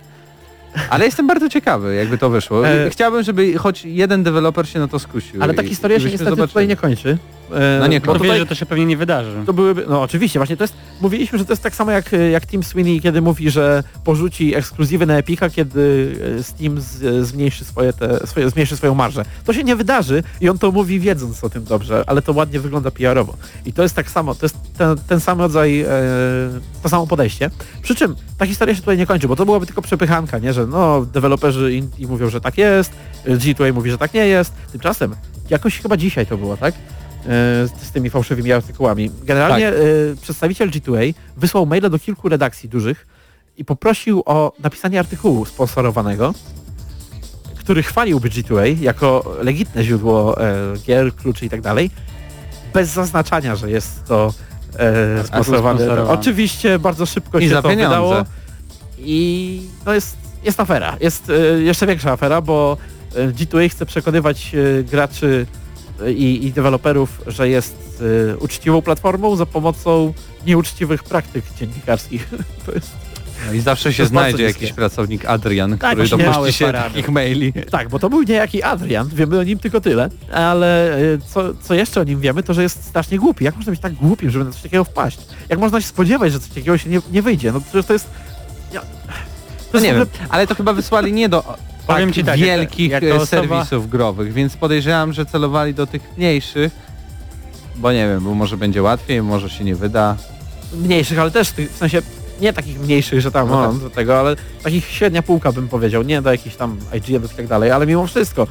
Ale jestem bardzo ciekawy, jakby to wyszło. E, Chciałbym, żeby choć jeden deweloper się na to skusił. Ale ta historia i się niestety zobaczyli. tutaj nie kończy. E, No nie, że to się pewnie nie wydarzy. to byłyby, no oczywiście, właśnie to jest, mówiliśmy, że to jest tak samo jak, jak Tim Sweeney, kiedy mówi, że porzuci ekskluzywy na Epica, kiedy e, Steam z, zmniejszy, swoje te, swoje, zmniejszy swoją marżę. To się nie wydarzy i on to mówi wiedząc o tym dobrze, ale to ładnie wygląda PR-owo. I to jest tak samo, to jest ten, ten sam rodzaj, e, to samo podejście. Przy czym ta historia się tutaj nie kończy, bo to byłaby tylko przepychanka, nie, że no, deweloperzy i, i mówią, że tak jest, G2A mówi, że tak nie jest. Tymczasem, jakoś chyba dzisiaj to było, tak? E, z, tymi fałszywymi artykułami. Generalnie e, przedstawiciel G2A wysłał maila do kilku redakcji dużych i poprosił o napisanie artykułu sponsorowanego, który chwaliłby G2A jako legitne źródło e, gier, kluczy i tak dalej, bez zaznaczania, że jest to e, sponsorowane. sponsorowane. Oczywiście bardzo szybko I się za to pieniądze. wydało i no jest, jest afera. Jest e, jeszcze większa afera, bo e, G2A chce przekonywać e, graczy i, i deweloperów, że jest e, uczciwą platformą za pomocą nieuczciwych praktyk dziennikarskich. to jest, No I zawsze się znajdzie niskie. jakiś pracownik Adrian, Tak, który dopuści się parady. takich maili. tak, bo to był niejaki Adrian, wiemy o nim tylko tyle, ale e, co, co jeszcze o nim wiemy, to że jest strasznie głupi. Jak można być tak głupim, żeby na coś takiego wpaść? Jak można się spodziewać, że coś takiego się nie, nie wyjdzie? No przecież to jest... Ja, to No nie wiem, ale to chyba wysłali nie do Powiem tak ci tak, wielkich jak to- jak e, osoba- serwisów growych, więc podejrzewam, że celowali do tych mniejszych, bo nie wiem, bo może będzie łatwiej, może się nie wyda. mniejszych, ale też w sensie nie takich mniejszych, że tam No do tego, ale takich średnia półka bym powiedział, nie do jakichś tam IGN-ów i tak dalej, ale mimo wszystko.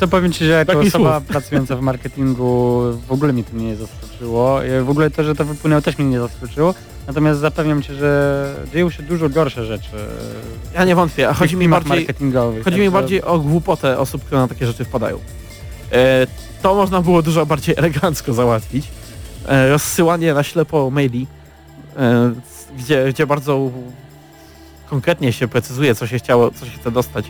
Co powiem Ci, że jako Taki osoba słów. pracująca w marketingu w ogóle mnie to nie zaskoczyło. W ogóle to, że to wypłynęło też mnie nie zaskoczyło. Natomiast zapewniam Cię, że dzieją się dużo gorsze rzeczy. Ja nie wątpię, a chodzi mi bardziej, marketingowych. chodzi mi Także- bardziej o głupotę osób, które na takie rzeczy wpadają. E, to można było dużo bardziej elegancko załatwić. E, rozsyłanie na ślepo maili, e, gdzie, gdzie bardzo konkretnie się precyzuje, co się chciało, co się chce dostać.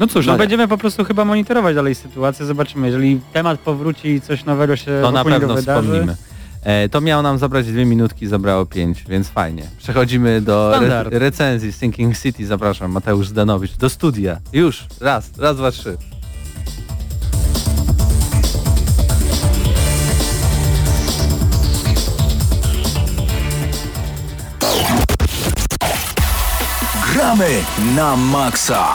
No cóż, No no będziemy po prostu chyba monitorować dalej sytuację. Zobaczymy, jeżeli temat powróci i coś nowego się To na pewno wydarzy. wspomnimy. E, to miało nam zabrać dwie minutki, zabrało pięć, więc fajnie. Przechodzimy do re Standard. recenzji Sinking City. Zapraszam, Mateusz Zdanowicz, do studia. Już, raz, raz, dwa, trzy. Gramy na maksa.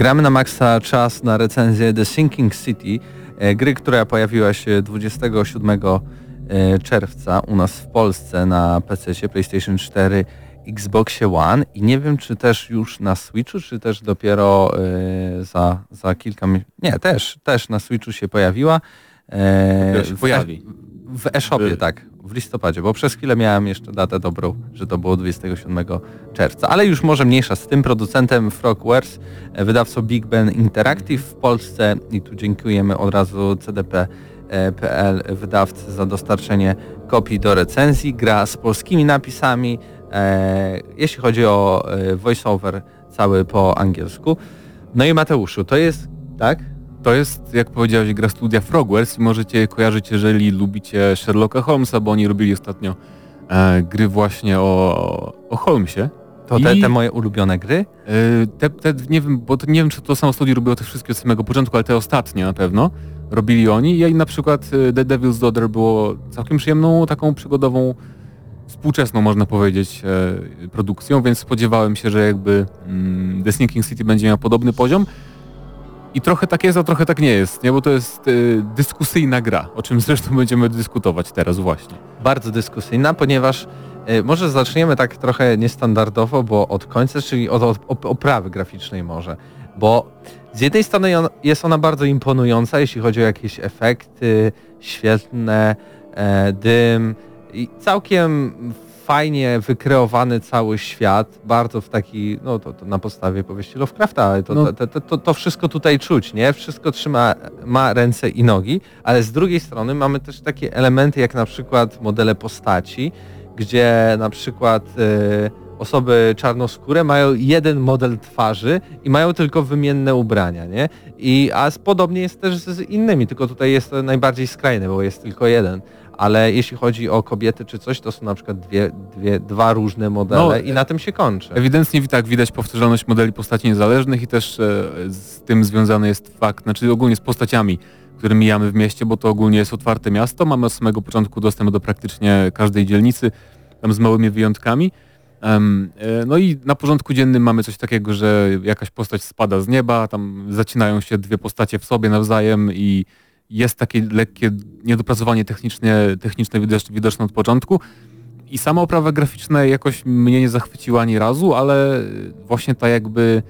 Gramy na maksa czas na recenzję The Sinking City, e, gry, która pojawiła się 27 e, czerwca u nas w Polsce na PC, PlayStation 4, Xboxie One i nie wiem czy też już na Switchu, czy też dopiero e, za, za kilka miesięcy. Nie, też, też na Switchu się pojawiła. Dopiero się w pojawi. W e-shopie, tak. W listopadzie, bo przez chwilę miałem jeszcze datę dobrą, że to było 27 czerwca. Ale już może mniejsza z tym producentem Frogwares, e, wydawcą Big Ben Interactive w Polsce i tu dziękujemy od razu CDP.pl wydawcy za dostarczenie kopii do recenzji. Gra z polskimi napisami, e, jeśli chodzi o e, voiceover cały po angielsku. No i Mateuszu, to jest, tak? To jest, jak powiedziałeś, gra studia Frogwares i możecie je kojarzyć, jeżeli lubicie Sherlocka Holmesa, bo oni robili ostatnio e, gry właśnie o, o Holmesie. To te, I- te moje ulubione gry? E, te, te, nie wiem, bo to, nie wiem, czy to samo studio robiło te wszystkie od samego początku, ale te ostatnie na pewno robili oni. I na przykład e, The Devil's Daughter było całkiem przyjemną, taką przygodową, współczesną można powiedzieć e, produkcją, więc spodziewałem się, że jakby mm, The Sneaking City będzie miał podobny poziom. I trochę tak jest, a trochę tak nie jest, nie? bo to jest e, dyskusyjna gra, o czym zresztą będziemy dyskutować teraz właśnie. Bardzo dyskusyjna, ponieważ e, może zaczniemy tak trochę niestandardowo, bo od końca, czyli od, od op- oprawy graficznej może. Bo z jednej strony on- jest ona bardzo imponująca, jeśli chodzi o jakieś efekty świetlne, e, dym i całkiem fajnie wykreowany cały świat, bardzo w taki, no to, to na podstawie powieści Lovecrafta, ale to, No. to, to, to, to wszystko tutaj czuć, nie? Wszystko trzyma, ma ręce i nogi, ale z drugiej strony mamy też takie elementy jak na przykład modele postaci, gdzie na przykład e, osoby czarnoskóre mają jeden model twarzy i mają tylko wymienne ubrania, nie? I, a z- podobnie jest też z innymi, tylko tutaj jest to najbardziej skrajne, bo jest tylko jeden. Ale jeśli chodzi o kobiety czy coś, to są na przykład dwie, dwie, dwa różne modele No, i na tym się kończy. Ewidentnie tak widać powtarzalność modeli postaci niezależnych i też e, z tym związany jest fakt, znaczy ogólnie z postaciami, które mijamy w mieście, bo to ogólnie jest otwarte miasto, mamy od samego początku dostęp do praktycznie każdej dzielnicy, tam z małymi wyjątkami. E, no i na porządku dziennym mamy coś takiego, że jakaś postać spada z nieba, tam zacinają się dwie postacie w sobie nawzajem i jest takie lekkie niedopracowanie techniczne, techniczne widocz- widoczne od początku. I sama oprawa graficzna jakoś mnie nie zachwyciła ani razu, ale właśnie ta jakby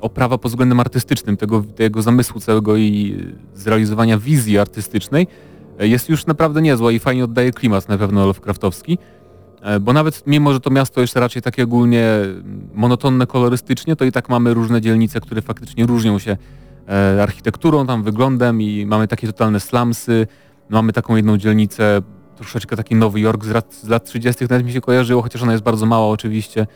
oprawa pod względem artystycznym, tego, tego zamysłu całego i zrealizowania wizji artystycznej e, jest już naprawdę niezła i fajnie oddaje klimat na pewno Lovecraftowski. E, Bo nawet mimo, że to miasto jest raczej takie ogólnie monotonne kolorystycznie, to i tak mamy różne dzielnice, które faktycznie różnią się architekturą, tam wyglądem i mamy takie totalne slumsy, mamy taką jedną dzielnicę, troszeczkę taki Nowy Jork z lat, z lat 30. nawet mi się kojarzyło, chociaż ona jest bardzo mała oczywiście.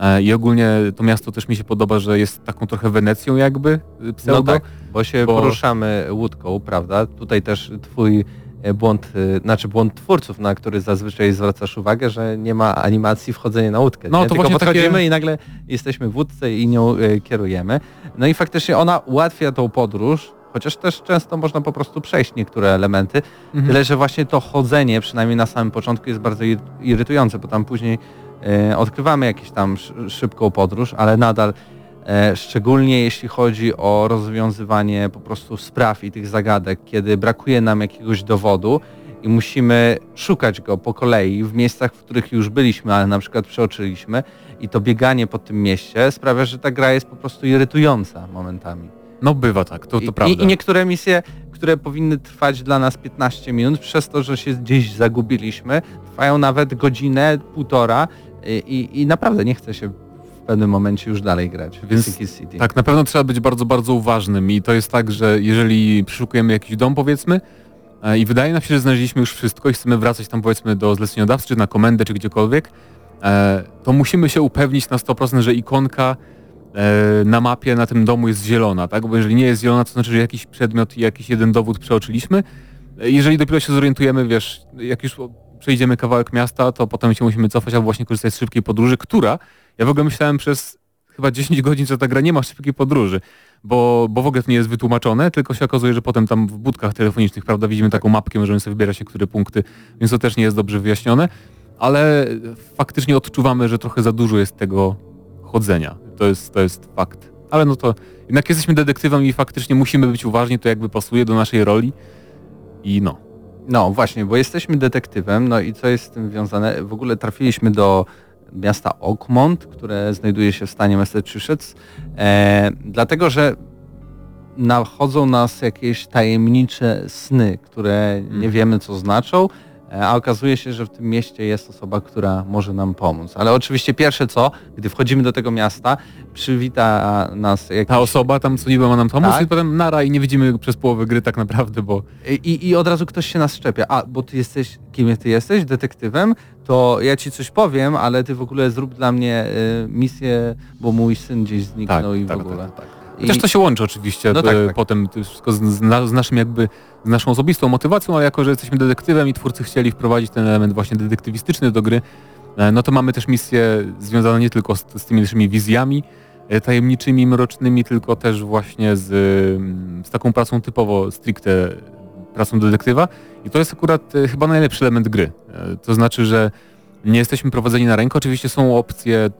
E, I ogólnie to miasto też mi się podoba, że jest taką trochę Wenecją jakby, y, No pseudo. tak, bo się bo- poruszamy łódką, prawda? Tutaj też twój e, błąd, e, znaczy błąd twórców, na który zazwyczaj zwracasz uwagę, że nie ma animacji wchodzenia na łódkę. No, nie? to Tylko właśnie takie- podchodzimy i nagle jesteśmy w łódce i nią e, kierujemy. No i faktycznie ona ułatwia tą podróż, chociaż też często można po prostu przejść niektóre elementy, Mhm. tyle że właśnie to chodzenie, przynajmniej na samym początku jest bardzo ir- irytujące, bo tam później e, odkrywamy jakąś tam sz- szybką podróż, ale nadal E, szczególnie jeśli chodzi o rozwiązywanie po prostu spraw i tych zagadek, kiedy brakuje nam jakiegoś dowodu i musimy szukać go po kolei w miejscach, w których już byliśmy, ale na przykład przeoczyliśmy i to bieganie po tym mieście sprawia, że ta gra jest po prostu irytująca momentami. No bywa tak, to, to I, prawda. I, I niektóre misje, które powinny trwać dla nas 15 minut, przez to, że się gdzieś zagubiliśmy, trwają nawet godzinę, półtora i, i, naprawdę nie chce się pewnym momencie już dalej grać w Więc City City. Tak, na pewno trzeba być bardzo, bardzo uważnym i to jest tak, że jeżeli przeszukujemy jakiś dom powiedzmy e, i wydaje nam się, że znaleźliśmy już wszystko i chcemy wracać tam powiedzmy do zleceniodawcy, czy na komendę, czy gdziekolwiek, e, to musimy się upewnić na 100%, że ikonka e, na mapie na tym domu jest zielona, tak? Bo jeżeli nie jest zielona, to znaczy, że jakiś przedmiot i jakiś jeden dowód przeoczyliśmy. Jeżeli dopiero się zorientujemy, wiesz, jak już przejdziemy kawałek miasta, to potem się musimy cofać albo właśnie korzystać z szybkiej podróży, która, ja w ogóle myślałem przez chyba 10 godzin, że ta gra nie ma szybkiej podróży, bo, bo w ogóle to nie jest wytłumaczone, tylko się okazuje, że potem tam w budkach telefonicznych, prawda, widzimy taką mapkę, możemy sobie wybierać niektóre punkty, więc to też nie jest dobrze wyjaśnione, ale faktycznie odczuwamy, że trochę za dużo jest tego chodzenia. To jest, to jest fakt. Ale no to jednak jesteśmy detektywem i faktycznie musimy być uważni, to jakby pasuje do naszej roli i no. No właśnie, bo jesteśmy detektywem, no i co jest z tym związane? W ogóle trafiliśmy do miasta Oakmont, które znajduje się w stanie Massachusetts, e, dlatego że nachodzą nas jakieś tajemnicze sny, które nie Mm. wiemy co znaczą. E, a okazuje się, że w tym mieście jest osoba, która może nam pomóc. Ale oczywiście pierwsze co, gdy wchodzimy do tego miasta, przywita nas jakiś... Ta osoba tam co niby ma nam pomóc Tak. i potem nara i nie widzimy przez połowę gry tak naprawdę, bo I, I od razu ktoś się nas szczepia. A, bo ty jesteś, kim ty jesteś? Detektywem? To ja ci coś powiem, ale ty w ogóle zrób dla mnie y, misję, bo mój syn gdzieś zniknął i w ogóle. Tak, tak. I, Też to się łączy oczywiście No tak, tak. potem wszystko z, z, na- z naszym jakby z naszą osobistą motywacją, ale jako, że jesteśmy detektywem i twórcy chcieli wprowadzić ten element właśnie detektywistyczny do gry, e, no to mamy też misje związane nie tylko z, z tymi naszymi wizjami e, tajemniczymi, mrocznymi, tylko też właśnie z, z taką pracą typowo stricte pracą detektywa i to jest akurat e, chyba najlepszy element gry. To znaczy, że nie jesteśmy prowadzeni na rękę. Oczywiście są opcje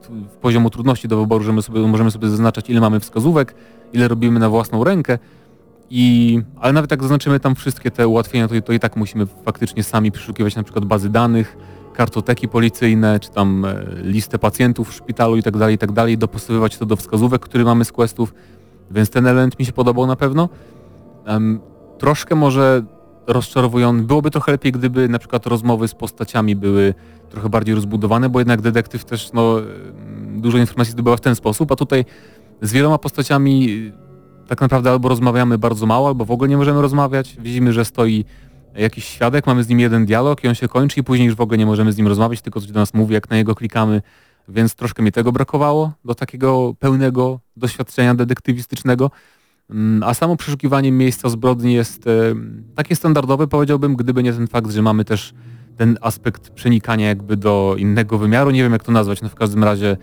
poziomu trudności do wyboru, że sobie, możemy sobie zaznaczać ile mamy wskazówek, ile robimy na własną rękę. I, ale nawet jak zaznaczymy tam wszystkie te ułatwienia, to, to i tak musimy faktycznie sami przeszukiwać na przykład bazy danych, kartoteki policyjne, czy tam e, listę pacjentów w szpitalu i tak dalej, i tak dalej, dopasowywać to do wskazówek, które mamy z questów, więc ten element mi się podobał na pewno. Em, troszkę może rozczarowujący, byłoby trochę lepiej, gdyby na przykład rozmowy z postaciami były trochę bardziej rozbudowane, bo jednak detektyw też no, em, dużo informacji zdobywa w ten sposób, a tutaj z wieloma postaciami y, tak naprawdę albo rozmawiamy bardzo mało, albo w ogóle nie możemy rozmawiać. Widzimy, że stoi jakiś świadek, mamy z nim jeden dialog i on się kończy i później już w ogóle nie możemy z nim rozmawiać, tylko coś do nas mówi, jak na niego klikamy, więc troszkę mi tego brakowało do takiego pełnego doświadczenia detektywistycznego. Mm, A samo przeszukiwanie miejsca zbrodni jest e, takie standardowe, powiedziałbym, gdyby nie ten fakt, że mamy też ten aspekt przenikania jakby do innego wymiaru. Nie wiem jak to nazwać, no w każdym razie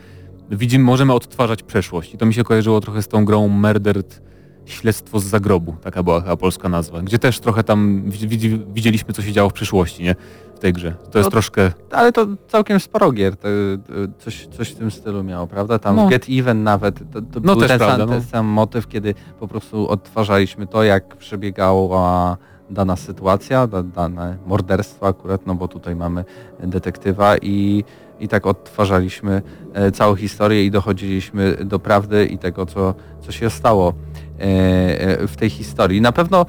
widzimy, możemy odtwarzać przeszłość. I to mi się kojarzyło trochę z tą grą Murdered Śledztwo z zagrobu, taka była polska nazwa, gdzie też trochę tam widzi- widzi- widzieliśmy, co się działo w przyszłości, nie? Tej grze. To jest No, troszkę... Ale to całkiem sporo gier, to, coś, coś w tym stylu miało, prawda? Tam No. Get Even nawet, to, to No był ten, prawda, sam, ten no. sam motyw, kiedy po prostu odtwarzaliśmy to, jak przebiegała dana sytuacja, da, dane morderstwo akurat, no bo tutaj mamy detektywa i, i tak odtwarzaliśmy e, całą historię i dochodziliśmy do prawdy i tego, co, co się stało e, e, w tej historii. Na pewno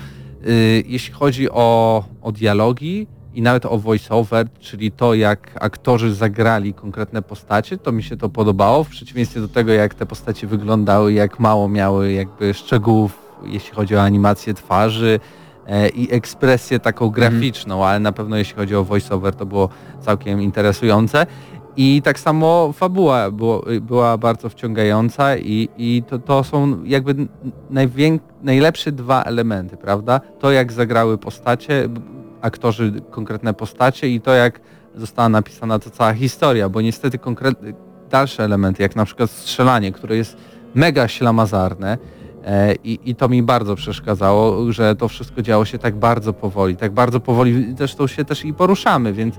jeśli chodzi o, o dialogi i nawet o voice-over, czyli to jak aktorzy zagrali konkretne postacie, to mi się to podobało, w przeciwieństwie do tego jak te postacie wyglądały, jak mało miały jakby szczegółów, jeśli chodzi o animację twarzy e, i ekspresję taką graficzną, ale na pewno jeśli chodzi o voice-over to było całkiem interesujące. I tak samo fabuła było, była bardzo wciągająca i, i to, to są jakby najlepsze dwa elementy, prawda? To jak zagrały postacie, aktorzy konkretne postacie i to jak została napisana ta cała historia, bo niestety konkretne dalsze elementy, jak na przykład strzelanie, które jest mega ślamazarne e, i, i to mi bardzo przeszkadzało, że to wszystko działo się tak bardzo powoli, tak bardzo powoli zresztą się też i poruszamy, więc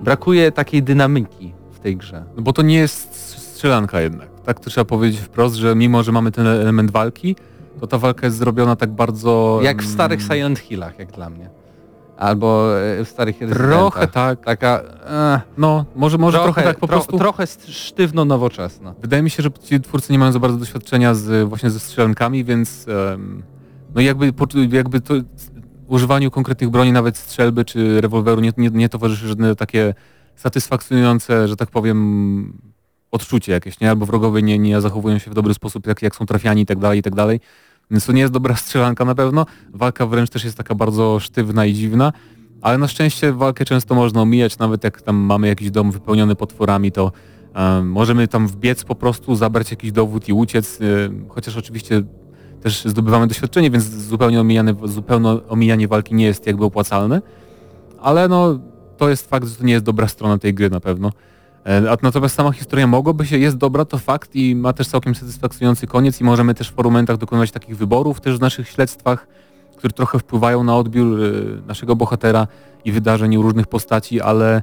brakuje takiej dynamiki w tej grze. No bo to nie jest strzelanka jednak. Tak to trzeba powiedzieć wprost, że mimo, że mamy ten element walki, to ta walka jest zrobiona tak bardzo... Jak w mm, starych Silent Hillach, jak dla mnie. Albo e, w starych. Trochę tak. Taka... E, No, może, może trochę, tak po tro- prostu... Trochę sztywno nowoczesna. Wydaje mi się, że ci twórcy nie mają za bardzo doświadczenia z, właśnie ze strzelankami, więc em, no jakby, jakby to używaniu konkretnych broni, nawet strzelby czy rewolweru nie, nie, nie towarzyszy żadne takie satysfakcjonujące, że tak powiem, odczucie jakieś, nie? Albo wrogowie nie, nie zachowują się w dobry sposób, jak, jak są trafiani i tak dalej, i tak dalej. Więc to nie jest dobra strzelanka na pewno. Walka wręcz też jest taka bardzo sztywna i dziwna. Ale na szczęście walkę często można omijać, nawet jak tam mamy jakiś dom wypełniony potworami, to um, możemy tam wbiec po prostu, zabrać jakiś dowód i uciec, y, chociaż oczywiście też zdobywamy doświadczenie, więc zupełnie omijane, zupełne omijanie walki nie jest jakby opłacalne, ale no to jest fakt, że to nie jest dobra strona tej gry na pewno. E, natomiast sama historia mogłaby się, jest dobra, to fakt i ma też całkiem satysfakcjonujący koniec i możemy też w paru momentach dokonywać takich wyborów też w naszych śledztwach, które trochę wpływają na odbiór y, naszego bohatera i wydarzeń u różnych postaci, ale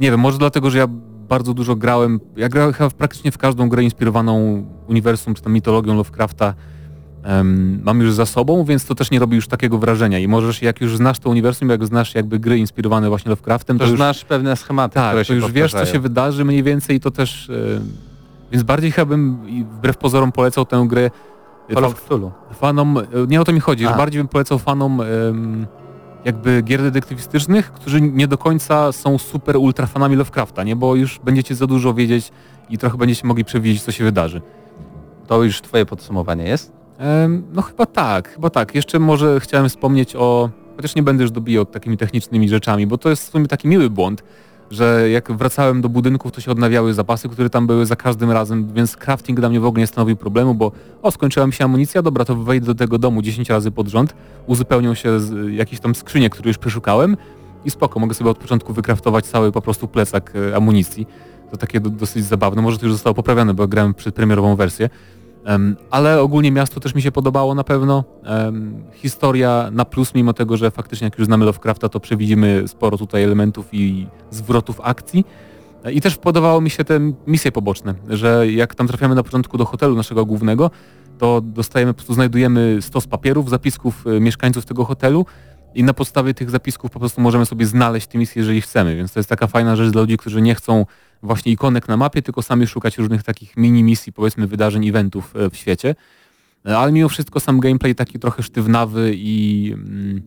nie wiem, może dlatego, że ja bardzo dużo grałem, ja grałem chyba praktycznie w każdą grę inspirowaną uniwersum czy tam mitologią Lovecrafta em, mam już za sobą, więc to też nie robi już takiego wrażenia i możesz, jak już znasz to uniwersum, jak znasz jakby gry inspirowane właśnie Lovecraftem, To to już znasz pewne schematy, tak, które to się już wiesz, co się wydarzy mniej więcej i to też, e, więc bardziej chyba bym wbrew pozorom polecał tę grę e, Call fa- of Cthulhu. fanom, e, nie o to mi chodzi, że bardziej bym polecał fanom jakby gier detektywistycznych, którzy nie do końca są super ultra fanami Lovecrafta, nie? Bo już będziecie za dużo wiedzieć i trochę będziecie mogli przewidzieć, co się wydarzy. To już twoje podsumowanie jest? No chyba tak, chyba tak. Jeszcze może chciałem wspomnieć o, chociaż nie będę już dobijał takimi technicznymi rzeczami, bo to jest w sumie taki miły błąd, że jak wracałem do budynków, to się odnawiały zapasy, które tam były za każdym razem, więc crafting dla mnie w ogóle nie stanowił problemu, bo o, skończyła mi się amunicja, dobra, to wejdę do tego domu 10 razy pod rząd, uzupełnią się z, jakieś tam skrzynie, które już przeszukałem i spoko, mogę sobie od początku wykraftować cały po prostu plecak e, amunicji. To takie do, dosyć zabawne, może to już zostało poprawione, bo grałem przedpremierową wersję. Ale ogólnie miasto też mi się podobało na pewno. Historia na plus, mimo tego, że faktycznie jak już znamy Lovecrafta, to przewidzimy sporo tutaj elementów i zwrotów akcji. I też podobało mi się te misje poboczne, że jak tam trafiamy na początku do hotelu naszego głównego, to dostajemy, po prostu znajdujemy stos papierów, zapisków e, mieszkańców tego hotelu i na podstawie tych zapisków po prostu możemy sobie znaleźć te misje, jeżeli chcemy, więc to jest taka fajna rzecz dla ludzi, którzy nie chcą właśnie ikonek na mapie, tylko sami szukać różnych takich mini misji, powiedzmy wydarzeń, eventów e, w świecie. E, Ale mimo wszystko sam gameplay taki trochę sztywnawy i mm,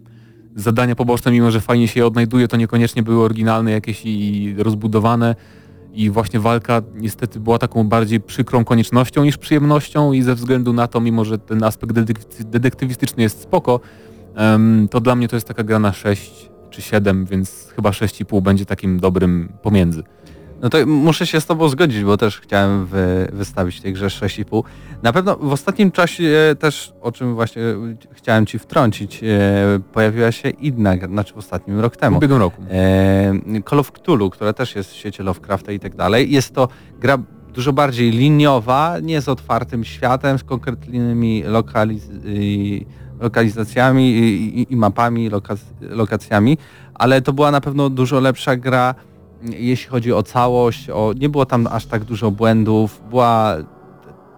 zadania poboczne, mimo że fajnie się je odnajduje, to niekoniecznie były oryginalne jakieś i rozbudowane. I właśnie walka niestety była taką bardziej przykrą koniecznością niż przyjemnością i ze względu na to, mimo że ten aspekt detek- detektywistyczny jest spoko, em, to dla mnie to jest taka gra na 6 czy 7, więc chyba 6,5 będzie takim dobrym pomiędzy. No to muszę się z tobą zgodzić, bo też chciałem wy, wystawić tej grze 6,5. Na pewno w ostatnim czasie też, o czym właśnie chciałem ci wtrącić, e, pojawiła się inna gra, znaczy w ostatnim rok W temu. ubiegłym roku. E, Call of Cthulhu, która też jest w świecie Lovecrafta i tak dalej. Jest to gra dużo bardziej liniowa, nie z otwartym światem, z konkretnymi lokaliz- lokalizacjami i, i, i mapami, lokac- lokacjami, ale to była na pewno dużo lepsza gra, jeśli chodzi o całość, o, nie było tam aż tak dużo błędów, była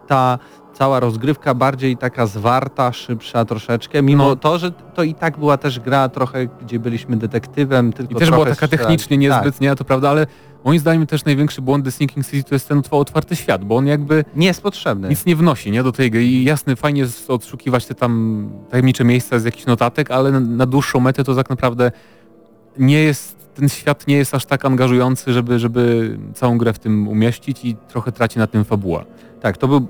ta cała rozgrywka bardziej taka zwarta, szybsza troszeczkę, mimo No. to, że to i tak była też gra trochę, gdzie byliśmy detektywem, tylko I też była taka technicznie Tak. niezbyt, nie, to prawda, ale moim zdaniem też największy błąd The Sinking City to jest ten otw- otwarty świat, bo on jakby Nie jest potrzebny. nic nie wnosi, nie, do tej gry i jasne, fajnie jest odszukiwać te tam tajemnicze miejsca z jakichś notatek, ale na, na dłuższą metę to tak naprawdę nie jest, ten świat nie jest aż tak angażujący, żeby, żeby całą grę w tym umieścić i trochę traci na tym fabuła. Tak, to był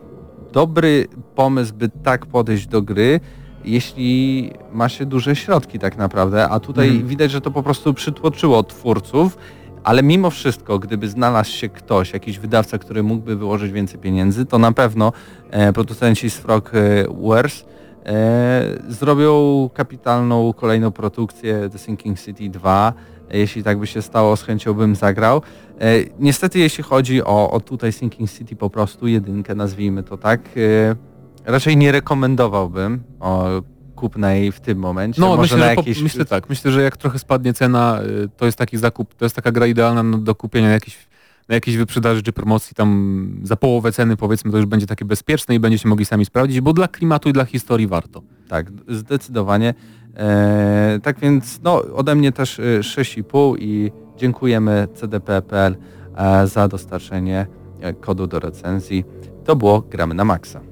dobry pomysł, by tak podejść do gry, jeśli ma się duże środki tak naprawdę, a tutaj Mhm. widać, że to po prostu przytłoczyło twórców, ale mimo wszystko, gdyby znalazł się ktoś, jakiś wydawca, który mógłby wyłożyć więcej pieniędzy, to na pewno e, producenci z Frogwares e, zrobią kapitalną kolejną produkcję The Sinking City 2. Jeśli tak by się stało, z chęcią bym zagrał. E, niestety jeśli chodzi o, o tutaj Sinking City po prostu jedynkę, nazwijmy to tak, e, raczej nie rekomendowałbym o kupna jej w tym momencie. No Może myślę, na że po, jakieś... myślę tak, myślę, że jak trochę spadnie cena, y, to jest taki zakup, to jest taka gra idealna do kupienia na jakiejś, na jakiejś wyprzedaży czy promocji tam za połowę ceny powiedzmy, to już będzie takie bezpieczne i będziecie mogli sami sprawdzić, bo dla klimatu i dla historii warto. Tak, zdecydowanie. E, tak więc no, ode mnie też e, 6,5 i dziękujemy CDP.pl e, za dostarczenie e, kodu do recenzji. To było Gramy na Maxa.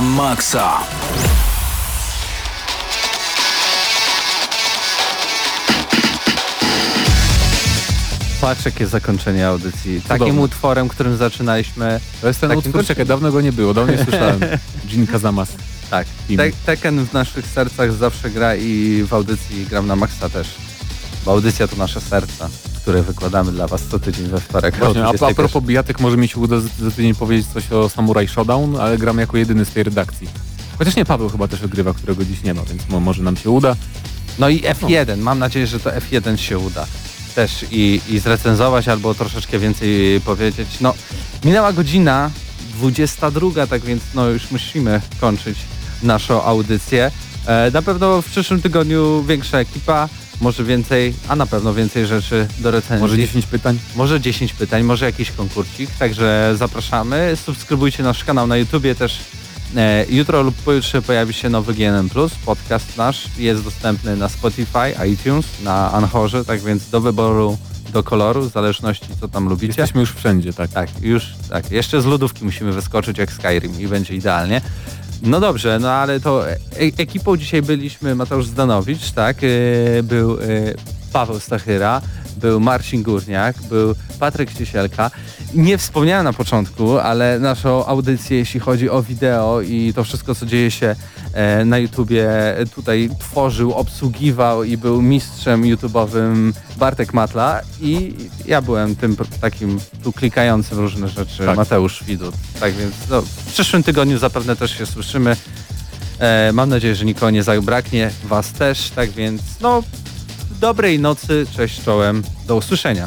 Na maksa. Patrz jakie zakończenie audycji. Takim Cudowne. utworem, którym zaczynaliśmy. To jest ten utwór, czekaj, dawno go nie było, dawno nie słyszałem. Jin Kazamas. Tak. Te Tekken w naszych sercach zawsze gra i w audycji gram na Maxa też. Bo audycja to nasze serca, które wykładamy dla was co tydzień we wtorek. Właśnie, a, a 21. propos bijatek, może mi się uda za tydzień powiedzieć coś o Samurai Showdown, ale gram jako jedyny z tej redakcji. Chociaż nie, Paweł chyba też ogrywa, którego dziś nie ma, więc mo- może nam się uda. No i F1, mam nadzieję, że to F1 się uda. też i, i zrecenzować albo troszeczkę więcej powiedzieć. No, minęła godzina 22, tak więc no już musimy kończyć naszą audycję. E, na pewno w przyszłym tygodniu większa ekipa, może więcej, a na pewno więcej rzeczy do recenzji. Może 10 pytań? Może 10 pytań, może jakiś konkursik, także zapraszamy. Subskrybujcie nasz kanał na YouTubie też. E, jutro lub pojutrze pojawi się nowy GNM+, podcast nasz jest dostępny na Spotify, iTunes, na Anchorze, tak więc do wyboru, do koloru, w zależności co tam lubicie. Jesteśmy już wszędzie, tak. Tak, już, tak. Jeszcze z lodówki musimy wyskoczyć jak Skyrim i będzie idealnie. No dobrze, no ale to e ekipą dzisiaj byliśmy Mateusz Zdanowicz, tak, e był e Paweł Stachyra, był Marcin Górniak, był Patryk Ciesielka. Nie wspomniałem na początku, ale naszą audycję, jeśli chodzi o wideo i to wszystko, co dzieje się e, na YouTubie, tutaj tworzył, obsługiwał i był mistrzem YouTube'owym Bartek Matla i ja byłem tym takim tu klikającym różne rzeczy, Tak. Mateusz Widut. Tak więc no, w przyszłym tygodniu zapewne też się słyszymy. E, mam nadzieję, że nikogo nie zabraknie, was też, tak więc no dobrej nocy, cześć czołem, do usłyszenia.